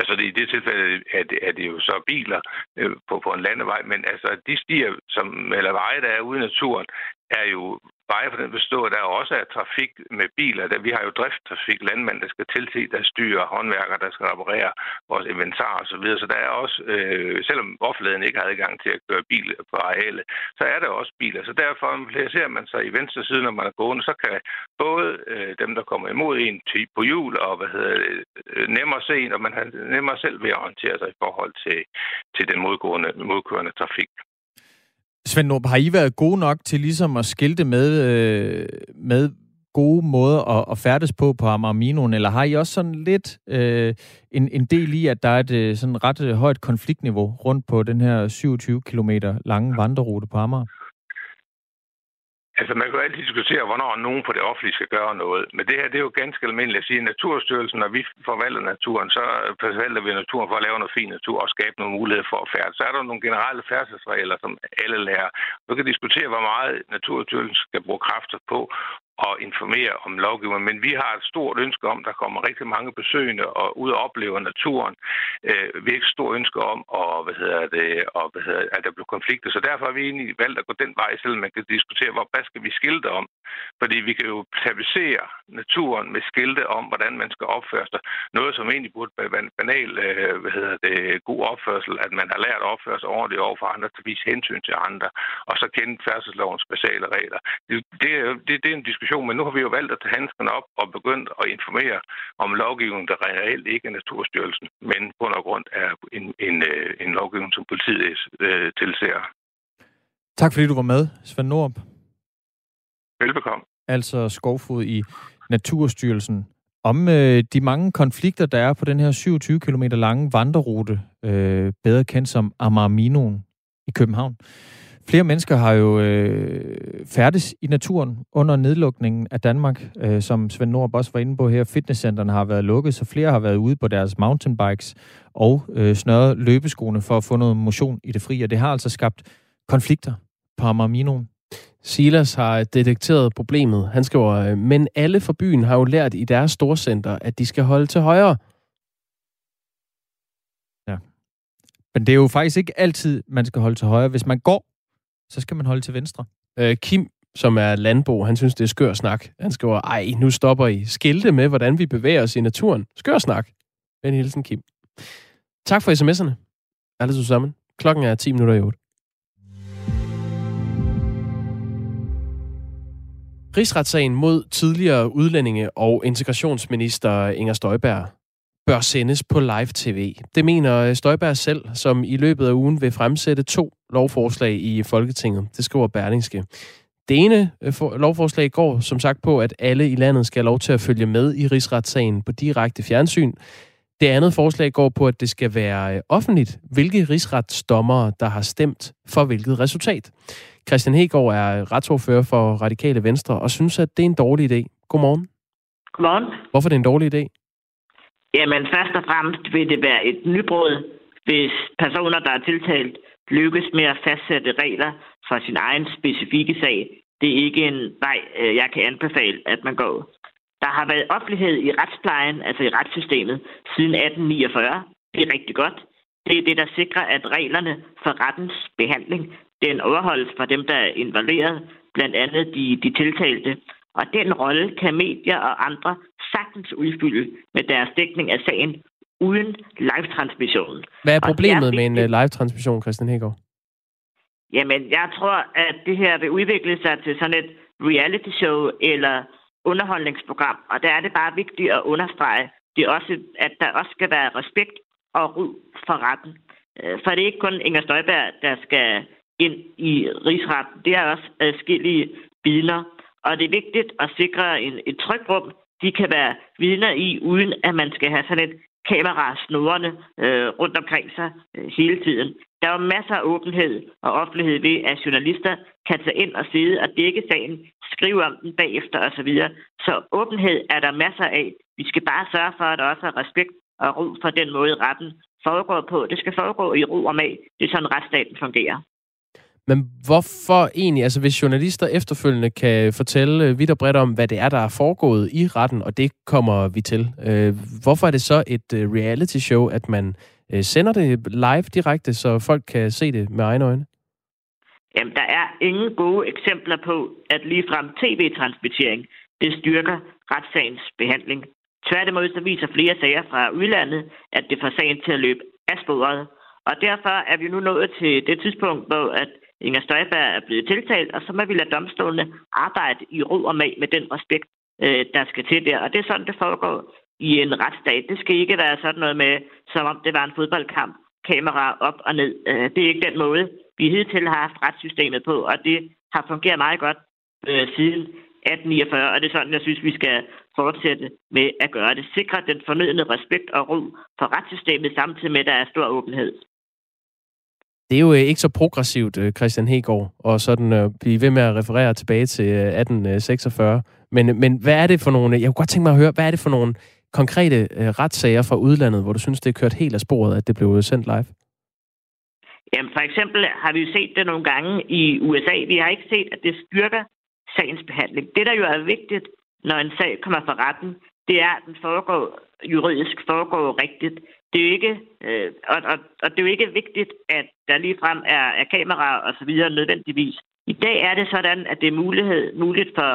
altså det, i det tilfælde er det, er det jo så biler øh, på, på en landevej, men altså de stier, som, eller veje, der er ude i naturen, er jo veje på den består, der også er trafik med biler. Der, vi har jo drifttrafik, landmænd, der skal tilse, der styrer, håndværkere, der skal reparere vores inventar osv. Så, videre. så der er også, øh, selvom offentligheden ikke har adgang til at køre bil på arealet, så er der også biler. Så derfor placerer man sig i venstre side, når man er gående, så kan både øh, dem, der kommer imod en på hjul, og hvad hedder det, øh, nemmere se når og man har nemmere selv ved at orientere sig i forhold til, til den modgående, modkørende trafik. Svend Nord, har I været gode nok til ligesom at skilte med, øh, med gode måder at, at færdes på på Amarminoen, eller har I også sådan lidt øh, en, en del i, at der er et øh, sådan ret øh, højt konfliktniveau rundt på den her 27 km lange vandrerute på Amager? Altså, man kan jo altid diskutere, hvornår nogen på det offentlige skal gøre noget. Men det her, det er jo ganske almindeligt at sige, at Naturstyrelsen, når vi forvalter naturen, så øh, forvalter vi naturen for at lave noget fin natur og skabe nogle muligheder for at færdes. Så er der nogle generelle færdselsregler, som alle lærer. Vi kan diskutere, hvor meget Naturstyrelsen skal bruge kræfter på at informere om lovgivningen. Men vi har et stort ønske om, at der kommer rigtig mange besøgende og ud og oplever naturen. Øh, vi har ikke et stort ønske om, at, hvad hedder det, og, hvad hedder, at der bliver konflikter. Så derfor har vi egentlig valgt at gå den vej, selvom man kan diskutere, hvor, hvad skal vi skilte om. Fordi vi kan jo tapisere naturen med skilte om, hvordan man skal opføre sig. Noget, som egentlig burde være en banal øh, hvad hedder det, god opførsel, at man har lært at opføre sig ordentligt over for andre, til at vise hensyn til andre, og så kende færdselslovens basale regler. Det, det, det, det er en diskussion diskussion, men nu har vi jo valgt at tage handskerne op og begyndt at informere om lovgivningen, der reelt ikke er Naturstyrelsen, men på en grund er en, en, øh, en lovgivning, som politiet øh, tilser. Tak fordi du var med, Svend Nordp. Velbekomme. Altså skovfod i Naturstyrelsen. Om øh, de mange konflikter, der er på den her 27 km lange vandrerute, øh, bedre kendt som Amarminoen i København. Flere mennesker har jo øh, færdes i naturen under nedlukningen af Danmark, øh, som Svend Nord også var inde på her. Fitnesscenterne har været lukket, så flere har været ude på deres mountainbikes og øh, snørret løbeskoene for at få noget motion i det frie. Og det har altså skabt konflikter på Amarminoen Silas har detekteret problemet. Han skriver, men alle fra byen har jo lært i deres storcenter, at de skal holde til højre. Ja. Men det er jo faktisk ikke altid, man skal holde til højre. Hvis man går, så skal man holde til venstre. Øh, Kim, som er landbo, han synes, det er skør snak. Han skriver, ej, nu stopper I. Skilte med, hvordan vi bevæger os i naturen. Skør snak. Ben hilsen, Kim. Tak for sms'erne. Alle sammen. Klokken er 10 minutter i 8. Rigsretssagen mod tidligere udlændinge og integrationsminister Inger Støjberg bør sendes på live tv. Det mener Støjberg selv, som i løbet af ugen vil fremsætte to lovforslag i Folketinget. Det skriver Berlingske. Det ene øh, lovforslag går som sagt på, at alle i landet skal have lov til at følge med i rigsretssagen på direkte fjernsyn. Det andet forslag går på, at det skal være øh, offentligt, hvilke rigsretsdommere, der har stemt for hvilket resultat. Christian Hegård er retsordfører for Radikale Venstre og synes, at det er en dårlig idé. Godmorgen. Godmorgen. Hvorfor er det en dårlig idé? Jamen, først og fremmest vil det være et nybrud, hvis personer, der er tiltalt, lykkes med at fastsætte regler for sin egen specifikke sag. Det er ikke en vej, øh, jeg kan anbefale, at man går. Der har været offentlighed i retsplejen, altså i retssystemet, siden 1849. Det er rigtig godt. Det er det, der sikrer, at reglerne for rettens behandling den overholdes for dem, der er involveret, blandt andet de, de tiltalte. Og den rolle kan medier og andre sagtens udfylde med deres dækning af sagen uden live-transmissionen. Hvad er problemet er med en uh, live-transmission, Christian Hegård? Jamen, jeg tror, at det her vil udvikle sig til sådan et reality-show eller underholdningsprogram. Og der er det bare vigtigt at understrege, det er også, at der også skal være respekt og ro for retten. Øh, for det er ikke kun Inger Støjberg, der skal ind i rigsretten. Det er også adskillige vidner. Og det er vigtigt at sikre en, et trygrum, de kan være vidner i, uden at man skal have sådan et kamera snorende øh, rundt omkring sig øh, hele tiden. Der er jo masser af åbenhed og offentlighed ved, at journalister kan tage ind og sidde og dække sagen, skrive om den bagefter osv. Så, så åbenhed er der masser af. Vi skal bare sørge for, at der også er respekt og ro for den måde, retten foregår på. Det skal foregå i ro og mag. Det er sådan, retsstaten fungerer. Men hvorfor egentlig, altså hvis journalister efterfølgende kan fortælle øh, vidt og bredt om, hvad det er, der er foregået i retten, og det kommer vi til, øh, hvorfor er det så et øh, reality show, at man øh, sender det live direkte, så folk kan se det med egne øjne? Jamen, der er ingen gode eksempler på, at ligefrem tv-transmittering, det styrker retssagens behandling. Tværtimod så viser flere sager fra udlandet, at det får sagen til at løbe af sporet. Og derfor er vi nu nået til det tidspunkt, hvor at Inger Støjberg er blevet tiltalt, og så må vi lade domstolene arbejde i ro og mag med den respekt, øh, der skal til der. Og det er sådan, det foregår i en retsstat. Det skal ikke være sådan noget med, som om det var en fodboldkamp, kamera op og ned. Øh, det er ikke den måde, vi hidtil har haft retssystemet på, og det har fungeret meget godt øh, siden 1849, og det er sådan, jeg synes, vi skal fortsætte med at gøre det. Sikre den fornødende respekt og ro for retssystemet, samtidig med, at der er stor åbenhed. Det er jo øh, ikke så progressivt, øh, Christian Hegård, og sådan at øh, blive ved med at referere tilbage til øh, 1846. Men, men hvad er det for nogle... Jeg kunne godt tænke mig at høre, hvad er det for nogle konkrete retssager fra udlandet, hvor du synes, det er kørt helt af sporet, at det blev sendt live? Jamen, for eksempel har vi jo set det nogle gange i USA. Vi har ikke set, at det styrker sagens behandling. Det, der jo er vigtigt, når en sag kommer fra retten, det er, at den foregår juridisk, foregår rigtigt det er jo ikke, øh, og, og, og det er jo ikke vigtigt, at der ligefrem er, er kameraer og så videre nødvendigvis. I dag er det sådan, at det er mulighed, muligt for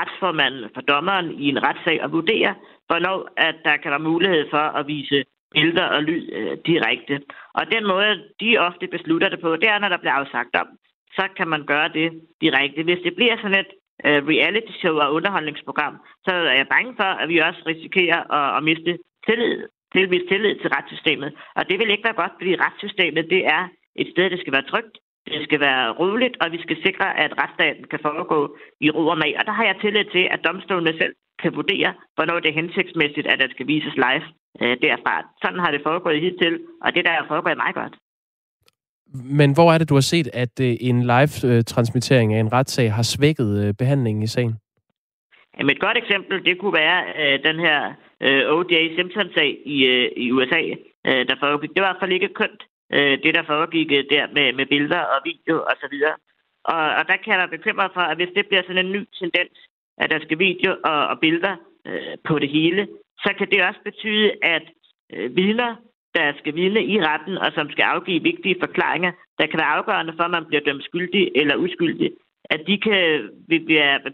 retsformanden, for dommeren i en retssag at vurdere, hvornår at der kan være mulighed for at vise billeder og lyd øh, direkte. Og den måde, de ofte beslutter det på, det er, når der bliver afsagt om, så kan man gøre det direkte. Hvis det bliver sådan et øh, reality show og underholdningsprogram, så er jeg bange for, at vi også risikerer at, at miste tillid tilvist tillid til retssystemet. Og det vil ikke være godt, fordi retssystemet det er et sted, det skal være trygt, det skal være roligt, og vi skal sikre, at retsstaten kan foregå i ro og mag. Og der har jeg tillid til, at domstolene selv kan vurdere, hvornår det er hensigtsmæssigt, at det skal vises live øh, derfra. Sådan har det foregået hidtil, og det der er foregået meget godt. Men hvor er det, du har set, at øh, en live-transmittering af en retssag har svækket øh, behandlingen i sagen? Jamen et godt eksempel, det kunne være øh, den her øh, O.J. Simpson-sag i, øh, i USA, øh, der foregik. Det var i hvert fald ikke kønt, øh, det der foregik øh, der med, med billeder og video og så videre. Og, og der kan jeg være bekymret for, at hvis det bliver sådan en ny tendens, at der skal video og, og billeder øh, på det hele, så kan det også betyde, at øh, vidner, der skal vidne i retten, og som skal afgive vigtige forklaringer, der kan være afgørende for, at man bliver dømt skyldig eller uskyldig, at de kan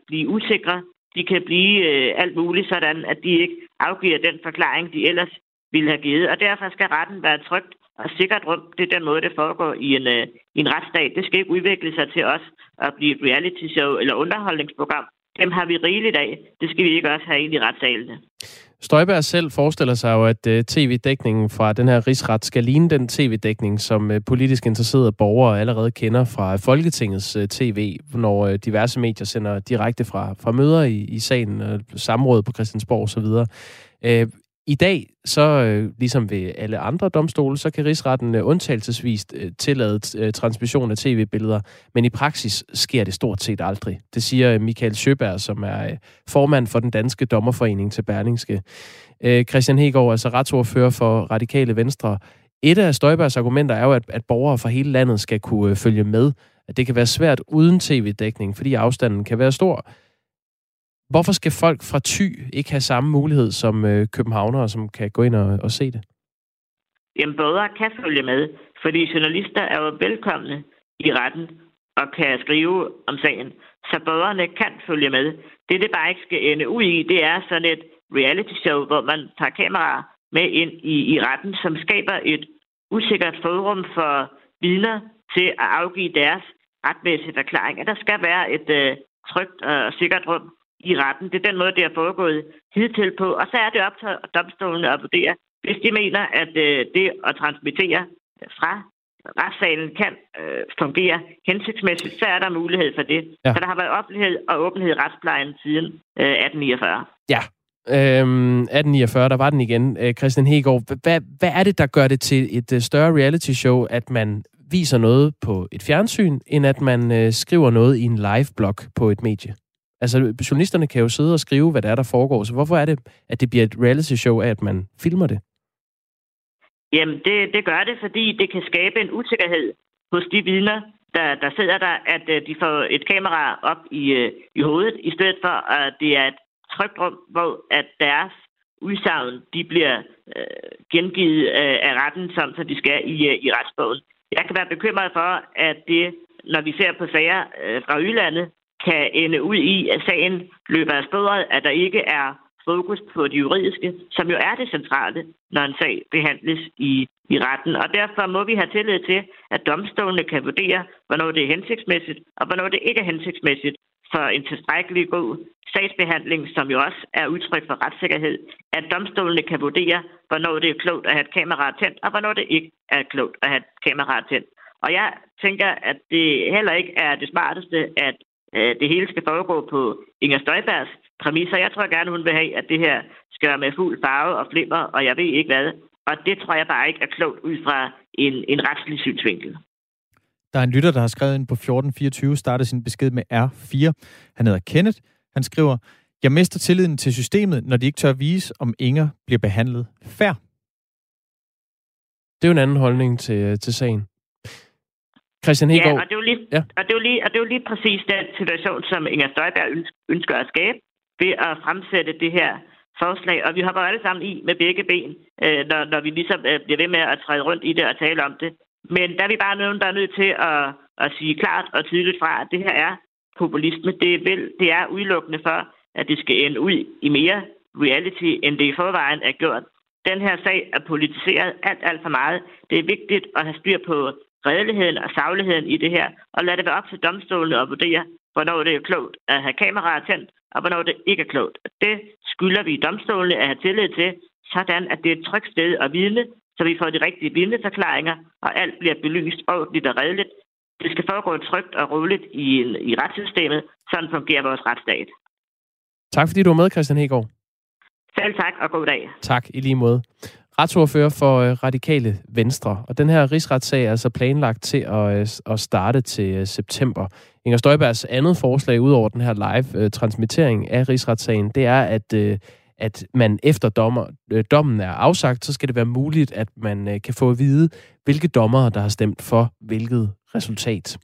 blive usikre, de kan blive øh, alt muligt sådan, at de ikke afgiver den forklaring, de ellers ville have givet. Og derfor skal retten være trygt og sikkert rum. Det er den måde, det foregår i en, øh, i en retsstat. Det skal ikke udvikle sig til os at blive et reality show eller underholdningsprogram. Dem har vi rigeligt af. Det skal vi ikke også have ind i retssalene. Støjberg selv forestiller sig jo, at øh, tv-dækningen fra den her rigsret skal ligne den tv-dækning, som øh, politisk interesserede borgere allerede kender fra Folketingets øh, tv, når diverse medier sender direkte fra, fra møder i, i sagen, uh, samråd på Christiansborg osv. Uh, i dag, så øh, ligesom ved alle andre domstole, så kan rigsretten øh, øh, tillade øh, transmission af tv-billeder, men i praksis sker det stort set aldrig. Det siger øh, Michael Sjøberg, som er øh, formand for den danske dommerforening til Berlingske. Øh, Christian Hegård, altså retsordfører for Radikale Venstre. Et af Støjbergs argumenter er jo, at, at borgere fra hele landet skal kunne øh, følge med. At det kan være svært uden tv-dækning, fordi afstanden kan være stor. Hvorfor skal folk fra Thy ikke have samme mulighed som øh, københavnere, som kan gå ind og, og se det? Jamen, både kan følge med, fordi journalister er jo velkomne i retten og kan skrive om sagen, så borgerne kan følge med. Det, det bare ikke skal ende ud i, det er sådan et reality show, hvor man tager kameraer med ind i, i retten, som skaber et usikkert forum for vidner til at afgive deres retmæssige forklaringer. Der skal være et øh, trygt og sikkert rum i retten. Det er den måde, det er foregået hidtil på. Og så er det op til domstolene at vurdere, hvis de mener, at øh, det at transmittere fra retssalen kan øh, fungere hensigtsmæssigt, så er der mulighed for det. Ja. Så der har været offentlighed og åbenhed i retsplejen siden øh, 1849. Ja, Øhm, 1849, der var den igen. Øh, Christian Hegård, hvad, hvad er det, der gør det til et øh, større reality show, at man viser noget på et fjernsyn, end at man øh, skriver noget i en live-blog på et medie? Altså, journalisterne kan jo sidde og skrive, hvad der er, der foregår. Så hvorfor er det, at det bliver et reality-show af, at man filmer det? Jamen, det, det gør det, fordi det kan skabe en usikkerhed hos de vidner, der, der sidder der, at øh, de får et kamera op i, øh, i hovedet, i stedet for, at det er et trygt rum, hvor at deres udsagn de bliver øh, gengivet øh, af retten, som så de skal i, øh, i retsbogen. Jeg kan være bekymret for, at det, når vi ser på sager øh, fra udlandet, kan ende ud i, at sagen løber af sporet, at der ikke er fokus på det juridiske, som jo er det centrale, når en sag behandles i, i retten. Og derfor må vi have tillid til, at domstolene kan vurdere, hvornår det er hensigtsmæssigt, og hvornår det ikke er hensigtsmæssigt for en tilstrækkelig god sagsbehandling, som jo også er udtryk for retssikkerhed, at domstolene kan vurdere, hvornår det er klogt at have et kamera tændt, og hvornår det ikke er klogt at have et kamera tændt. Og jeg tænker, at det heller ikke er det smarteste, at det hele skal foregå på Inger Støjbergs præmisser. Jeg tror gerne, hun vil have, at det her skal være med fuld farve og flimmer, og jeg ved ikke hvad. Og det tror jeg bare ikke er klogt ud fra en, en retslig synsvinkel. Der er en lytter, der har skrevet ind på 1424, startet sin besked med R4. Han hedder Kenneth. Han skriver, jeg mister tilliden til systemet, når de ikke tør vise, om Inger bliver behandlet fair. Det er jo en anden holdning til, til sagen. Christian Hegård. Ja, og det, er jo lige, ja. og, det er lige, og det er jo lige præcis den situation, som Inger Støjberg ønsker at skabe ved at fremsætte det her forslag. Og vi hopper alle sammen i med begge ben, øh, når, når vi ligesom øh, bliver ved med at træde rundt i det og tale om det. Men der er vi bare nogen, der er nødt til at, at sige klart og tydeligt fra, at det her er populisme. Det, vil, det er udelukkende for, at det skal ende ud i mere reality, end det i forvejen er gjort. Den her sag er politiseret alt, alt for meget. Det er vigtigt at have styr på redeligheden og sagligheden i det her, og lad det være op til domstolene at vurdere, hvornår det er klogt at have kameraer tændt, og hvornår det ikke er klogt. Det skylder vi domstolene at have tillid til, sådan at det er et trygt sted at vidne, så vi får de rigtige vidneforklaringer, og alt bliver belyst ordentligt og redeligt. Det skal foregå trygt og roligt i, i retssystemet. Sådan fungerer vores retsstat. Tak fordi du var med, Christian Hegård. Selv tak, og god dag. Tak i lige måde retsordfører for øh, Radikale Venstre. Og den her rigsretssag er altså planlagt til at, øh, at starte til øh, september. Inger Støjbergs andet forslag ud over den her live-transmittering øh, af rigsretssagen, det er, at, øh, at man efter dommer, øh, dommen er afsagt, så skal det være muligt, at man kan få at vide, hvilke dommere, der har stemt for hvilket resultat.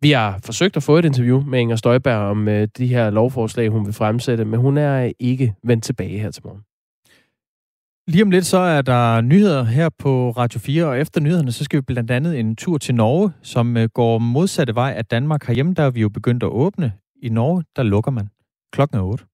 Vi har forsøgt at få et interview med Inger Støjberg om øh, de her lovforslag, hun vil fremsætte, men hun er ikke vendt tilbage her til morgen. Lige om lidt så er der nyheder her på Radio 4, og efter nyhederne så skal vi blandt andet en tur til Norge, som øh, går modsatte vej af Danmark. Herhjemme der er vi jo begyndt at åbne. I Norge der lukker man klokken er 8.